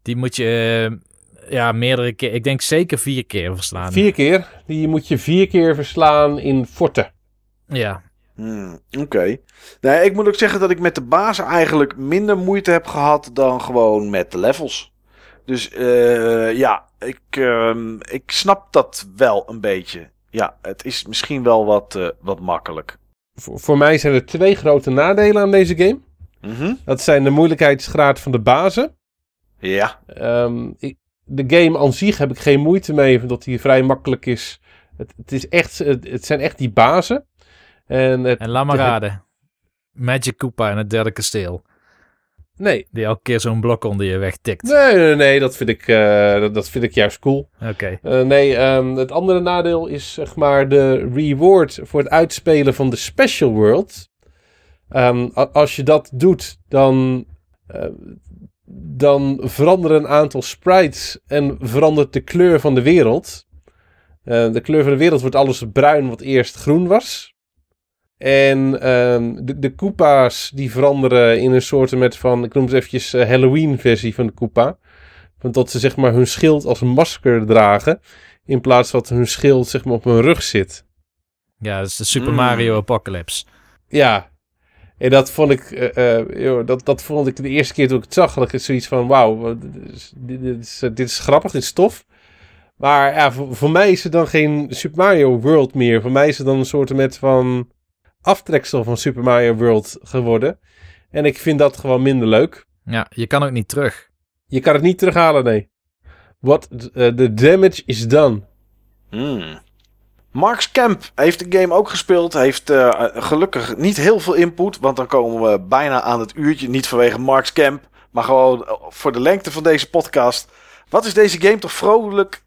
Die moet je, eh, ja, meerdere keer, ik denk zeker vier keer verslaan. Vier keer? Die moet je vier keer verslaan in forten. Ja. Hmm, Oké. Nee, ik moet ook zeggen dat ik met de bazen eigenlijk minder moeite heb gehad dan gewoon met de levels. Dus uh, ja, ik, uh, ik snap dat wel een beetje. Ja, het is misschien wel wat, uh, wat makkelijk. Voor, voor mij zijn er twee grote nadelen aan deze game. Mm -hmm. Dat zijn de moeilijkheidsgraad van de bazen. Ja. Um, ik, de game aan zich heb ik geen moeite mee, omdat die vrij makkelijk is. Het, het, is echt, het, het zijn echt die bazen. En, het, en laat maar raden. Magic Koopa in het derde kasteel. Nee. Die elke keer zo'n blok onder je weg tikt. Nee, nee, nee dat, vind ik, uh, dat, dat, vind ik juist cool. Oké. Okay. Uh, nee, um, het andere nadeel is zeg maar de reward voor het uitspelen van de Special World. Um, als je dat doet, dan, uh, dan veranderen een aantal sprites en verandert de kleur van de wereld. de kleur van de wereld wordt alles bruin wat eerst groen was. En um, de, de Koopa's die veranderen in een soort met van, ik noem het eventjes uh, Halloween versie van de Koopa. Want dat ze zeg maar hun schild als een masker dragen. In plaats van dat hun schild zeg maar op hun rug zit. Ja, dat is de Super Mario mm. Apocalypse. Ja. En dat vond ik, uh, uh, dat, dat vond ik de eerste keer toen ik het zag, had ik zoiets van, wauw, dit, dit, is, dit is grappig, dit is tof. Maar ja, voor, voor, mij is het dan geen Super Mario World meer. Voor mij is het dan een soort met van aftreksel van Super Mario World geworden. En ik vind dat gewoon minder leuk. Ja, je kan ook niet terug. Je kan het niet terughalen, nee. What the uh, damage is done. Hmm. Marks Camp heeft de game ook gespeeld. Heeft uh, gelukkig niet heel veel input. Want dan komen we bijna aan het uurtje. Niet vanwege Marks Camp. Maar gewoon eh, voor de lengte van deze podcast. Wat is deze game toch vrolijk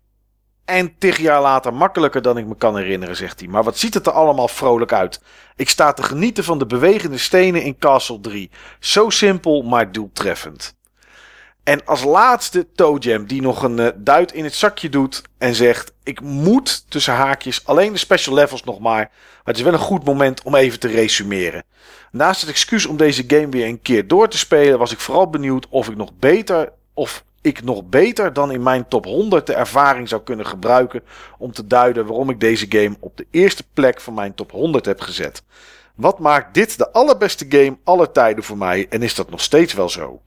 en tig jaar later makkelijker dan ik me kan herinneren, zegt hij. Maar wat ziet het er allemaal vrolijk uit? Ik sta te genieten van de bewegende stenen in Castle 3. Zo simpel, maar doeltreffend. En als laatste ToeJam, die nog een uh, duit in het zakje doet en zegt: Ik moet tussen haakjes alleen de special levels nog maar. Maar het is wel een goed moment om even te resumeren. Naast het excuus om deze game weer een keer door te spelen, was ik vooral benieuwd of ik nog beter of ik nog beter dan in mijn top 100 de ervaring zou kunnen gebruiken om te duiden waarom ik deze game op de eerste plek van mijn top 100 heb gezet. Wat maakt dit de allerbeste game aller tijden voor mij en is dat nog steeds wel zo?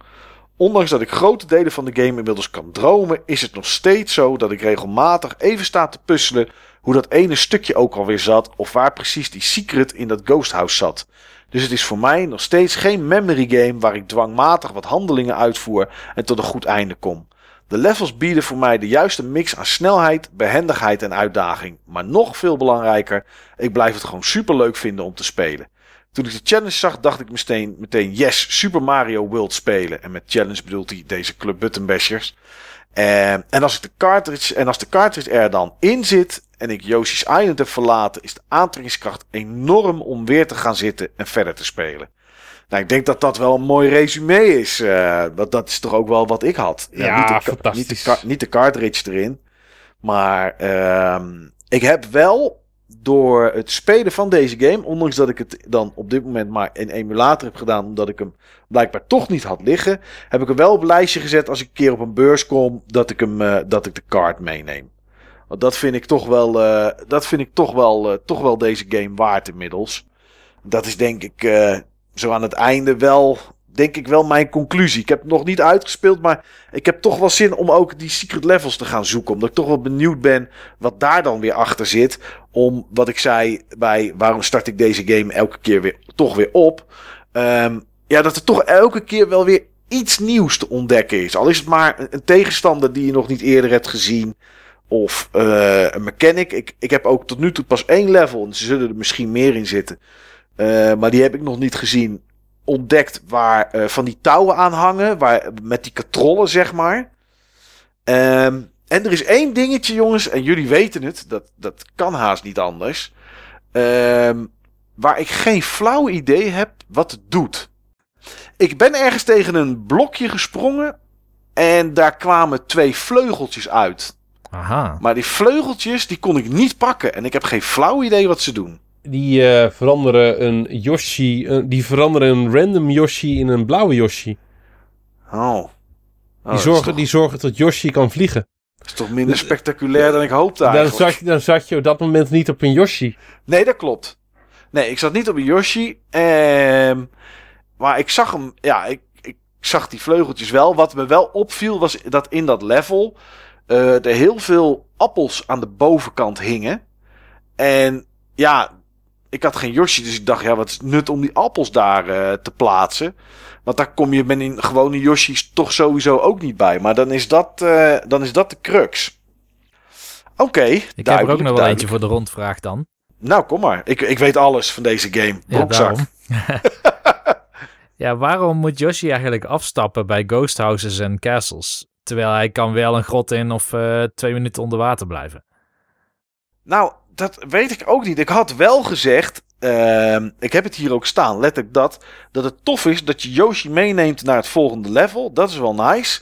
Ondanks dat ik grote delen van de game inmiddels kan dromen, is het nog steeds zo dat ik regelmatig even sta te puzzelen hoe dat ene stukje ook alweer zat of waar precies die secret in dat ghost house zat. Dus het is voor mij nog steeds geen memory game waar ik dwangmatig wat handelingen uitvoer en tot een goed einde kom. De levels bieden voor mij de juiste mix aan snelheid, behendigheid en uitdaging. Maar nog veel belangrijker, ik blijf het gewoon super leuk vinden om te spelen. Toen ik de challenge zag, dacht ik meteen, yes, Super Mario World spelen. En met challenge bedoelt hij deze Club Button Bashers. En, en, als ik de cartridge, en als de cartridge er dan in zit en ik Yoshi's Island heb verlaten, is de aantrekkingskracht enorm om weer te gaan zitten en verder te spelen. Nou, ik denk dat dat wel een mooi resume is. Uh, dat, dat is toch ook wel wat ik had. Ja, ja niet, de, fantastisch. Niet de, niet de cartridge erin. Maar uh, ik heb wel door het spelen van deze game, ondanks dat ik het dan op dit moment maar in emulator heb gedaan, omdat ik hem blijkbaar toch niet had liggen, heb ik er wel op een lijstje gezet als ik een keer op een beurs kom, dat ik, hem, uh, dat ik de kaart meeneem. Want dat vind ik toch wel, uh, dat vind ik toch wel, uh, toch wel deze game waard inmiddels. Dat is denk ik zo aan het einde wel denk ik wel mijn conclusie. Ik heb het nog niet uitgespeeld, maar ik heb toch wel zin om ook die secret levels te gaan zoeken. Omdat ik toch wel benieuwd ben wat daar dan weer achter zit. Om wat ik zei bij waarom start ik deze game elke keer weer toch weer op. Um, ja, dat er toch elke keer wel weer iets nieuws te ontdekken is. Al is het maar een, tegenstander die je nog niet eerder hebt gezien. Of uh, een mechanic. Ik, ik heb ook tot nu toe pas één level. En ze zullen er misschien meer in zitten. Uh, maar die heb ik nog niet gezien ontdekt waar uh, van die touwen aan hangen. Waar, met die katrollen, zeg maar. Um, en er is één dingetje, jongens. En jullie weten het. Dat, dat kan haast niet anders. Um, waar ik geen flauw idee heb wat het doet. Ik ben ergens tegen een blokje gesprongen. En daar kwamen twee vleugeltjes uit. Aha. Maar die vleugeltjes, die kon ik niet pakken. En ik heb geen flauw idee wat ze doen die uh, veranderen een Yoshi, uh, die veranderen een random Yoshi in een blauwe Yoshi. Oh. oh die, zorgen, toch... die zorgen dat Yoshi kan vliegen. Dat is toch minder spectaculair dan ik hoopte eigenlijk. Dan zat, dan zat je op dat moment niet op een Yoshi. Nee, dat klopt. Nee, ik zat niet op een Yoshi. Ehm, maar ik zag hem, ja, ik, ik zag die vleugeltjes wel. Wat me wel opviel was dat in dat level er heel veel appels aan de bovenkant hingen. En ja, ik had geen Yoshi, dus ik dacht, ja, wat is nut om die appels daar uh, te plaatsen? Want daar kom je met in gewone Yoshi's toch sowieso ook niet bij. Maar dan is dat, uh, dan is dat de crux. Oké, okay, Ik heb er ook nog wel eentje voor de rondvraag dan. Nou, kom maar. Ik, ik weet alles van deze game. Broekzak. Ja, ja, waarom moet Yoshi eigenlijk afstappen bij ghost houses en castles? Terwijl hij kan wel een grot in of uh, twee minuten onder water blijven. Nou, dat weet ik ook niet. Ik had wel gezegd, uh, ik heb het hier ook staan, letterlijk dat, dat het tof is dat je Yoshi meeneemt naar het volgende level. Dat is wel nice.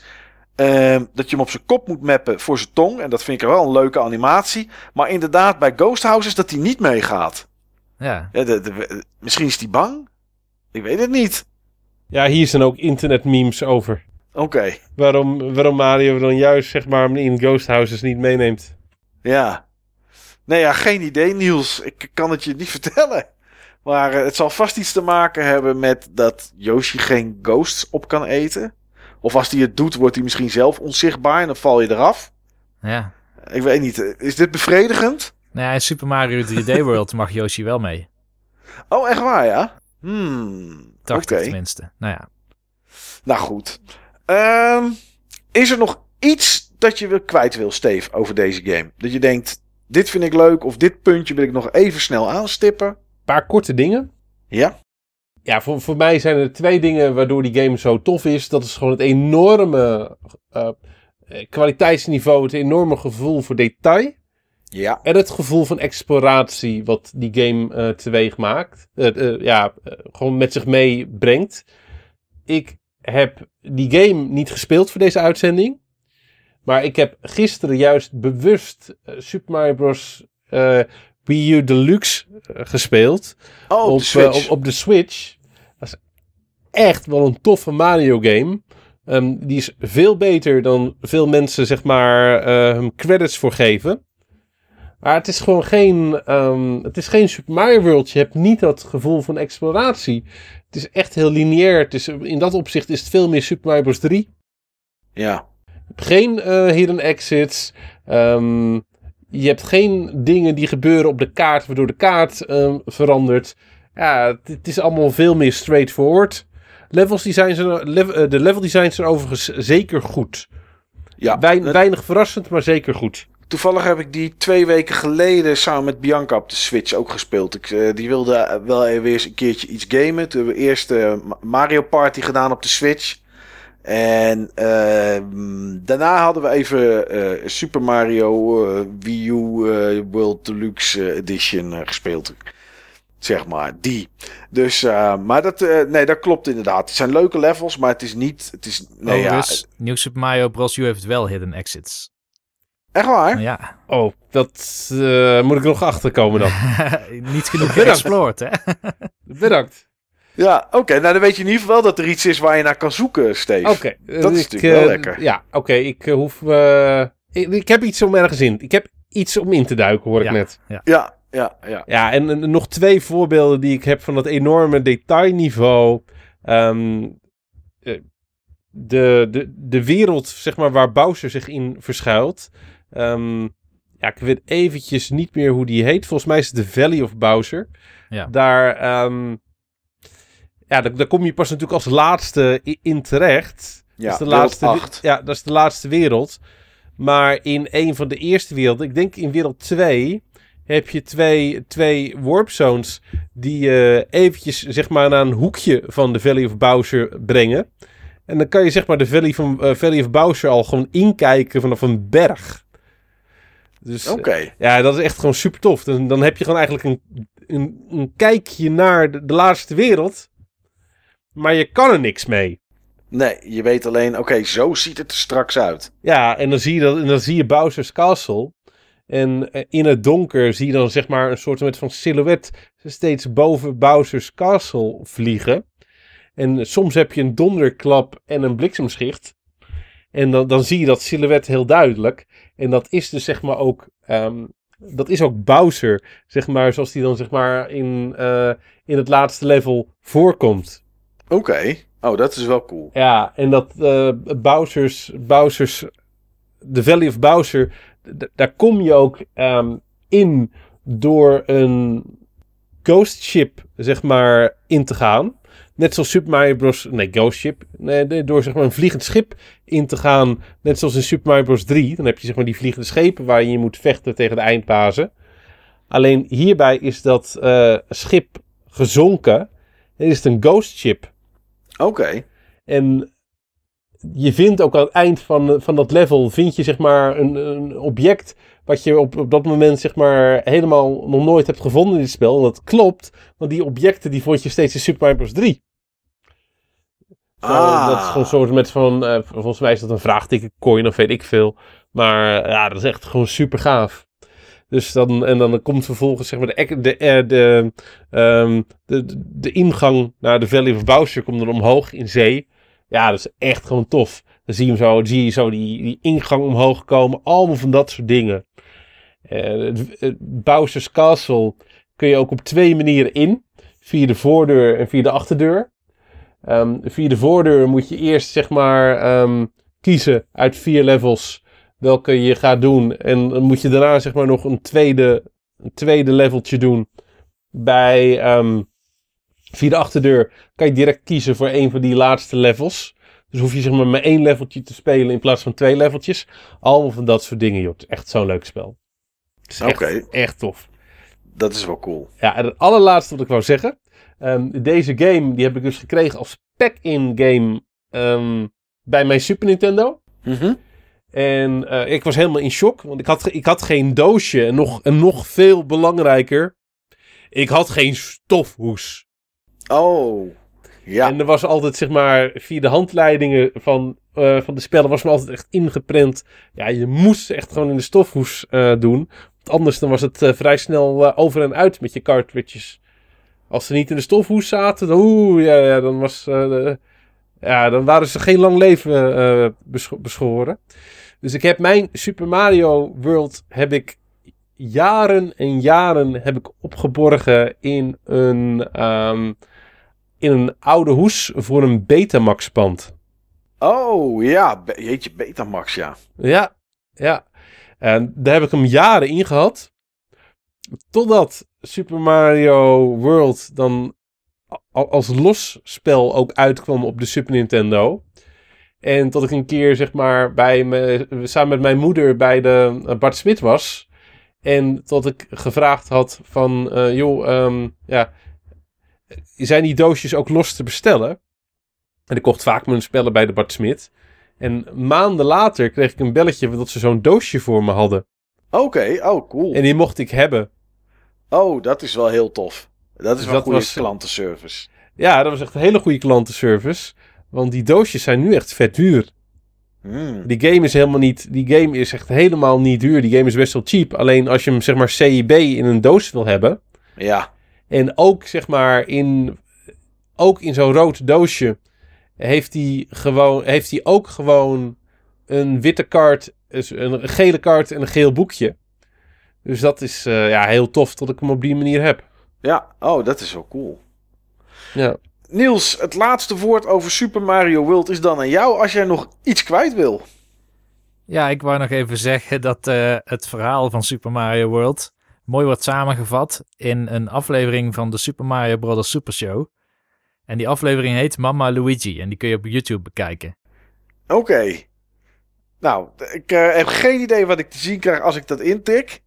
Uh, dat je hem op zijn kop moet mappen voor zijn tong. En dat vind ik wel een leuke animatie. Maar inderdaad, bij Ghost Houses dat hij niet meegaat. Ja. ja de, de, misschien is hij bang. Ik weet het niet. Ja, hier zijn ook internet memes over. Oké. Okay. Waarom, waarom Mario dan juist zeg maar in Ghost Houses niet meeneemt. Ja. Nee, ja, geen idee, Niels. Ik kan het je niet vertellen. Maar uh, het zal vast iets te maken hebben met dat Yoshi geen ghosts op kan eten. Of als hij het doet, wordt hij misschien zelf onzichtbaar en dan val je eraf. Ja. Ik weet niet. Is dit bevredigend? Nou ja, in Super Mario 3D World mag Yoshi wel mee. Oh, echt waar, ja? Hmm. Dacht Oké. ik tenminste. Nou ja. Nou goed. Ehm, is er nog iets dat je kwijt wil, Steve, over deze game? Dat je denkt, dit vind ik leuk of dit puntje wil ik nog even snel aanstippen? Een paar korte dingen. Ja? Ja, voor, voor mij zijn er twee dingen waardoor die game zo tof is. Dat is gewoon het enorme eh, eh, kwaliteitsniveau, het enorme gevoel voor detail. Ja. En het gevoel van exploratie wat die game eh teweeg maakt. Ja, gewoon met zich meebrengt. Ik heb die game niet gespeeld voor deze uitzending. Maar ik heb gisteren juist bewust eh, Super Mario Bros. eh, Wii U Deluxe eh, gespeeld. Oh, op, op, de Switch. op, op de Switch. Dat is echt wel een toffe Mario game. Ehm, die is veel beter dan veel mensen zeg maar hem credits voor geven. Maar het is gewoon geen, ehm, het is geen Super Mario World. Je hebt niet dat gevoel van exploratie. Het is echt heel lineair. Het is, in dat opzicht is het veel meer Super Mario Bros. 3. ja. Je hebt geen eh, hidden exits. Ehm, je hebt geen dingen die gebeuren op de kaart, waardoor de kaart ehm, verandert. Ja, het, het is allemaal veel meer straightforward. Levels design zijn, lev- eh, de level designs zijn overigens zeker goed. ja. Wein- weinig verrassend, maar zeker goed. Toevallig heb ik die twee weken geleden samen met Bianca op de Switch ook gespeeld. Ik, eh, die wilde eh, wel weer eens een keertje iets gamen. Toen hebben we eerst Ma- Mario Party gedaan op de Switch. En ehm, daarna hadden we even Super Mario Wii U World Deluxe Edition gespeeld. Zeg maar, die. Dus, maar dat, nee, dat klopt inderdaad. Het zijn leuke levels, maar het is niet... Het is, nee, ja, Overigens, Nieuw Super Mario Bros. U heeft wel hidden exits. Echt waar? Ja, Oh, dat eh, moet ik nog achterkomen dan. niet genoeg geëxploord, hè? Bedankt. Ja, oké. nou, dan weet je in ieder geval wel dat er iets is waar je naar kan zoeken, Steve. Oké. Dat is ik, natuurlijk wel eh, lekker. Ja, oké. ik eh, hoef... eh, ik, ik heb iets om ergens in. Ik heb iets om in te duiken, hoor ik Ja. net. Ja, ja, ja. Ja, en, en nog twee voorbeelden die ik heb van dat enorme detailniveau. Ehm, eh, de, de, de wereld, zeg maar, waar Bowser zich in verschuilt. Ehm, ja, ik weet eventjes niet meer hoe die heet. Volgens mij is het de Valley of Bowser. Ja. Daar, ehm, ja, daar, daar kom je pas natuurlijk als laatste in terecht. Ja, dat is de laatste. Ja, dat is de laatste wereld. Maar in een van de eerste werelden, ik denk in wereld 2, heb je twee, twee warp zones die je eventjes zeg maar naar een hoekje van de Valley of Bowser brengen. En dan kan je zeg maar de Valley, van, eh, Valley of Bowser al gewoon inkijken vanaf een berg. Dus Oké. ja, dat is echt gewoon super tof. Dan, dan heb je gewoon eigenlijk een, een, een kijkje naar de, de laatste wereld. Maar je kan er niks mee. Nee, je weet alleen, oké, zo ziet het er straks uit. Ja, en dan zie je, dat, en dan zie je Bowser's Castle. En eh, in het donker zie je dan zeg maar een soort van silhouet steeds boven Bowser's Castle vliegen. En soms heb je een donderklap en een bliksemschicht. En dan, dan zie je dat silhouet heel duidelijk. En dat is dus zeg maar ook, ehm, dat is ook Bowser, zeg maar, zoals die dan zeg maar in, eh, in het laatste level voorkomt. Oké. Oh, dat is wel cool. Ja, en dat eh Bowser's, Bowser's, de Valley of Bowser, daar kom je ook ehm, in door een ghost ship, zeg maar, in te gaan. Net zoals Super Mario Bros. Nee, ghost ship. Nee, door zeg maar een vliegend schip in te gaan. Net zoals in Super Mario Bros. 3. Dan heb je zeg maar die vliegende schepen waar je moet vechten tegen de eindbazen. Alleen hierbij is dat eh, schip gezonken. En is het een ghost ship. Oké. En je vindt ook aan het eind van, van dat level, vind je zeg maar een, een object wat je op, op dat moment zeg maar helemaal nog nooit hebt gevonden in dit spel. En dat klopt, want die objecten die vond je steeds in Super Mario Bros. 3. Ah. dat is gewoon soort met van, eh, volgens mij is dat een vraagteken coin of weet ik veel. Maar eh, ja, dat is echt gewoon super gaaf. Dus dan, en dan komt vervolgens zeg maar de, de, eh, de, ehm, de, de, de ingang naar de Valley of Bowser komt dan omhoog in zee. Ja, dat is echt gewoon tof. Dan zie je, hem zo, zie je zo die, die ingang omhoog komen. Allemaal van dat soort dingen. Het Bowser's Castle kun je ook op twee manieren in. Via de voordeur en via de achterdeur. Ehm, via de voordeur moet je eerst zeg maar ehm, kiezen uit vier levels welke je gaat doen. En dan moet je daarna zeg maar nog een tweede, een tweede leveltje doen. Bij, um, via de achterdeur kan je direct kiezen voor een van die laatste levels. Dus hoef je zeg maar maar één leveltje te spelen in plaats van twee leveltjes. Allemaal van dat soort dingen, joh. Het is echt zo'n leuk spel. Oké. Echt tof. Dat is wel cool. Ja, en het allerlaatste wat ik wou zeggen. Um, deze game, die heb ik dus gekregen als pack-in game um, bij mijn Super Nintendo. Mhm. En uh, ik was helemaal in shock, want ik had, ik had geen doosje. En nog, en nog veel belangrijker, ik had geen stofhoes. Oh, ja. En er was altijd, zeg maar, via de handleidingen van, uh, van de spellen, was me altijd echt ingeprent. Ja, je moest echt gewoon in de stofhoes uh, doen. Want anders dan was het vrij snel over en uit met je cartridges. Als ze niet in de stofhoes zaten, dan, oeh, ja, ja, dan was... De, ja, dan waren ze geen lang leven beschoren. Dus ik heb mijn Super Mario World heb ik jaren en jaren heb ik opgeborgen in een, um, in een oude hoes voor een Betamax pand. Oh ja, jeetje Betamax ja. Ja, ja. En daar heb ik hem jaren in gehad. Totdat Super Mario World dan als los spel ook uitkwam op de Super Nintendo. En tot ik een keer, zeg maar, bij me, samen met mijn moeder bij de uh, Bart Smit was. En tot ik gevraagd had van, uh, joh, um, ja, zijn die doosjes ook los te bestellen? En ik kocht vaak mijn spellen bij de Bart Smit. En maanden later kreeg ik een belletje dat ze zo'n doosje voor me hadden. Oké, oh cool. En die mocht ik hebben. Oh, dat is wel heel tof. Dat is dus wel een goede klantenservice. Ja, dat was echt een hele goede klantenservice. Want die doosjes zijn nu echt vet duur. Hmm. Die game is helemaal niet. Die game is echt helemaal niet duur. Die game is best wel cheap. Alleen als je hem zeg maar CIB in een doos wil hebben. Ja. En ook zeg maar in. Ook in zo'n rood doosje. Heeft hij gewoon. Heeft hij ook gewoon een witte kaart. Een gele kaart en een geel boekje. Dus dat is uh, ja, heel tof dat ik hem op die manier heb. Ja, oh, dat is wel cool. Ja. Niels, het laatste woord over Super Mario World is dan aan jou als jij nog iets kwijt wil. Ja, ik wou nog even zeggen dat uh, het verhaal van Super Mario World mooi wordt samengevat in een aflevering van de Super Mario Bros. Super Show. En die aflevering heet Mama Luigi en die kun je op YouTube bekijken. Oké. Okay. Nou, ik uh, heb geen idee wat ik te zien krijg als ik dat intik.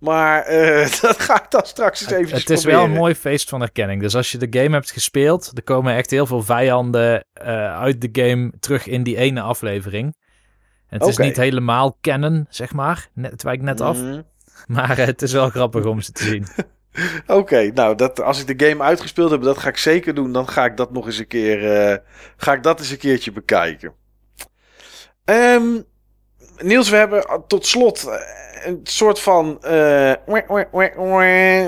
Maar uh, dat ga ik dan straks eens even Het is wel een mooi feest van herkenning. Dus als je de game hebt gespeeld, er komen echt heel veel vijanden uh, uit de game terug in die ene aflevering. En het okay. is niet helemaal kennen, zeg maar. Net, het wijkt net af. Mm. Maar uh, het is wel grappig om ze te zien. Oké, okay, nou, dat, als ik de game uitgespeeld heb, dat ga ik zeker doen. Dan ga ik dat nog eens een keer, ga ik dat eens een keertje bekijken. Um, Niels, we hebben tot slot een soort van uh,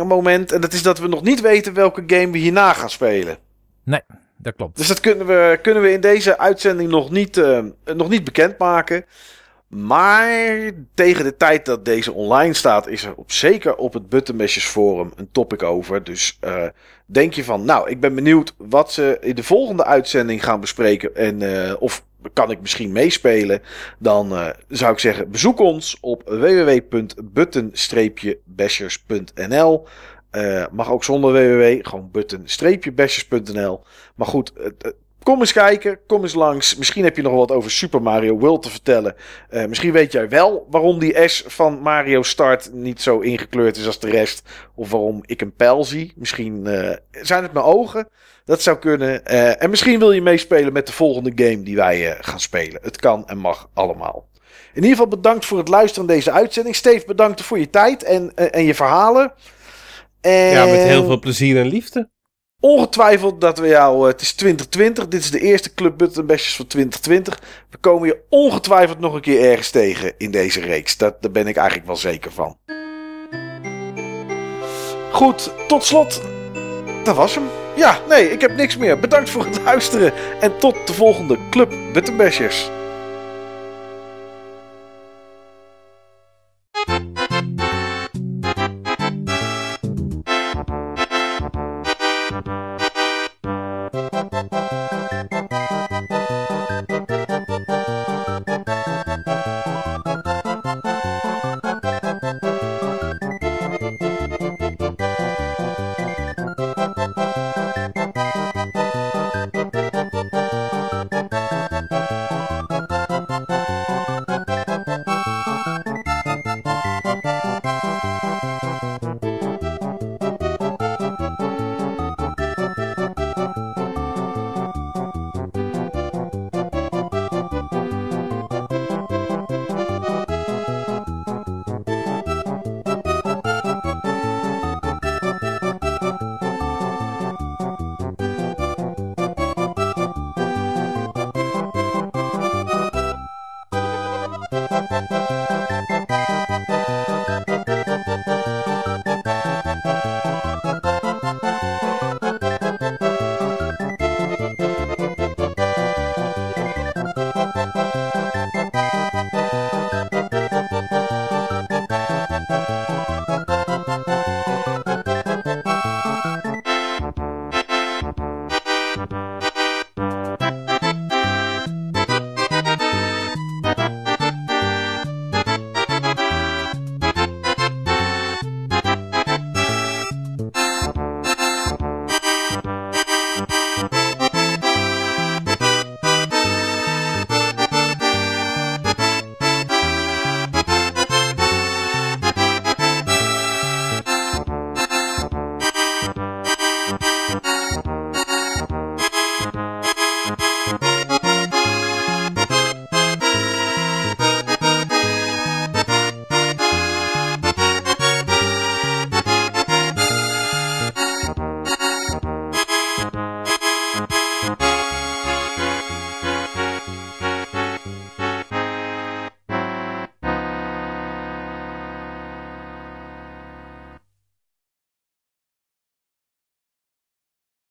moment. En dat is dat we nog niet weten welke game we hierna gaan spelen. Nee, dat klopt. Dus dat kunnen we, kunnen we in deze uitzending nog niet, uh, nog niet bekendmaken. Maar tegen de tijd dat deze online staat, is er op, zeker op het Buttonmashers Forum een topic over. Dus uh, denk je van, nou, ik ben benieuwd wat ze in de volgende uitzending gaan bespreken. En uh, of kan ik misschien meespelen? Dan uh, zou ik zeggen, bezoek ons op www.button-bashers.nl. Uh, mag ook zonder www, gewoon button-bashers.nl. Maar goed, Kom eens kijken, kom eens langs. Misschien heb je nog wat over Super Mario World te vertellen. Uh, misschien weet jij wel waarom die S van Mario Start niet zo ingekleurd is als de rest. Of waarom ik een pijl zie. Misschien uh, zijn het mijn ogen. Dat zou kunnen. Uh, en misschien wil je meespelen met de volgende game die wij gaan spelen. Het kan en mag allemaal. In ieder geval bedankt voor het luisteren naar deze uitzending. Steve, bedankt voor je tijd en, en je verhalen. En... Ja, met heel veel plezier en liefde. Ongetwijfeld dat we jou. Het is 2020. Dit is de eerste Club Button Bestjes van 2020. We komen je ongetwijfeld nog een keer ergens tegen in deze reeks. Dat, daar ben ik eigenlijk wel zeker van. Goed, tot slot. Dat was hem. Ja, nee, ik heb niks meer. Bedankt voor het luisteren. En tot de volgende Club Button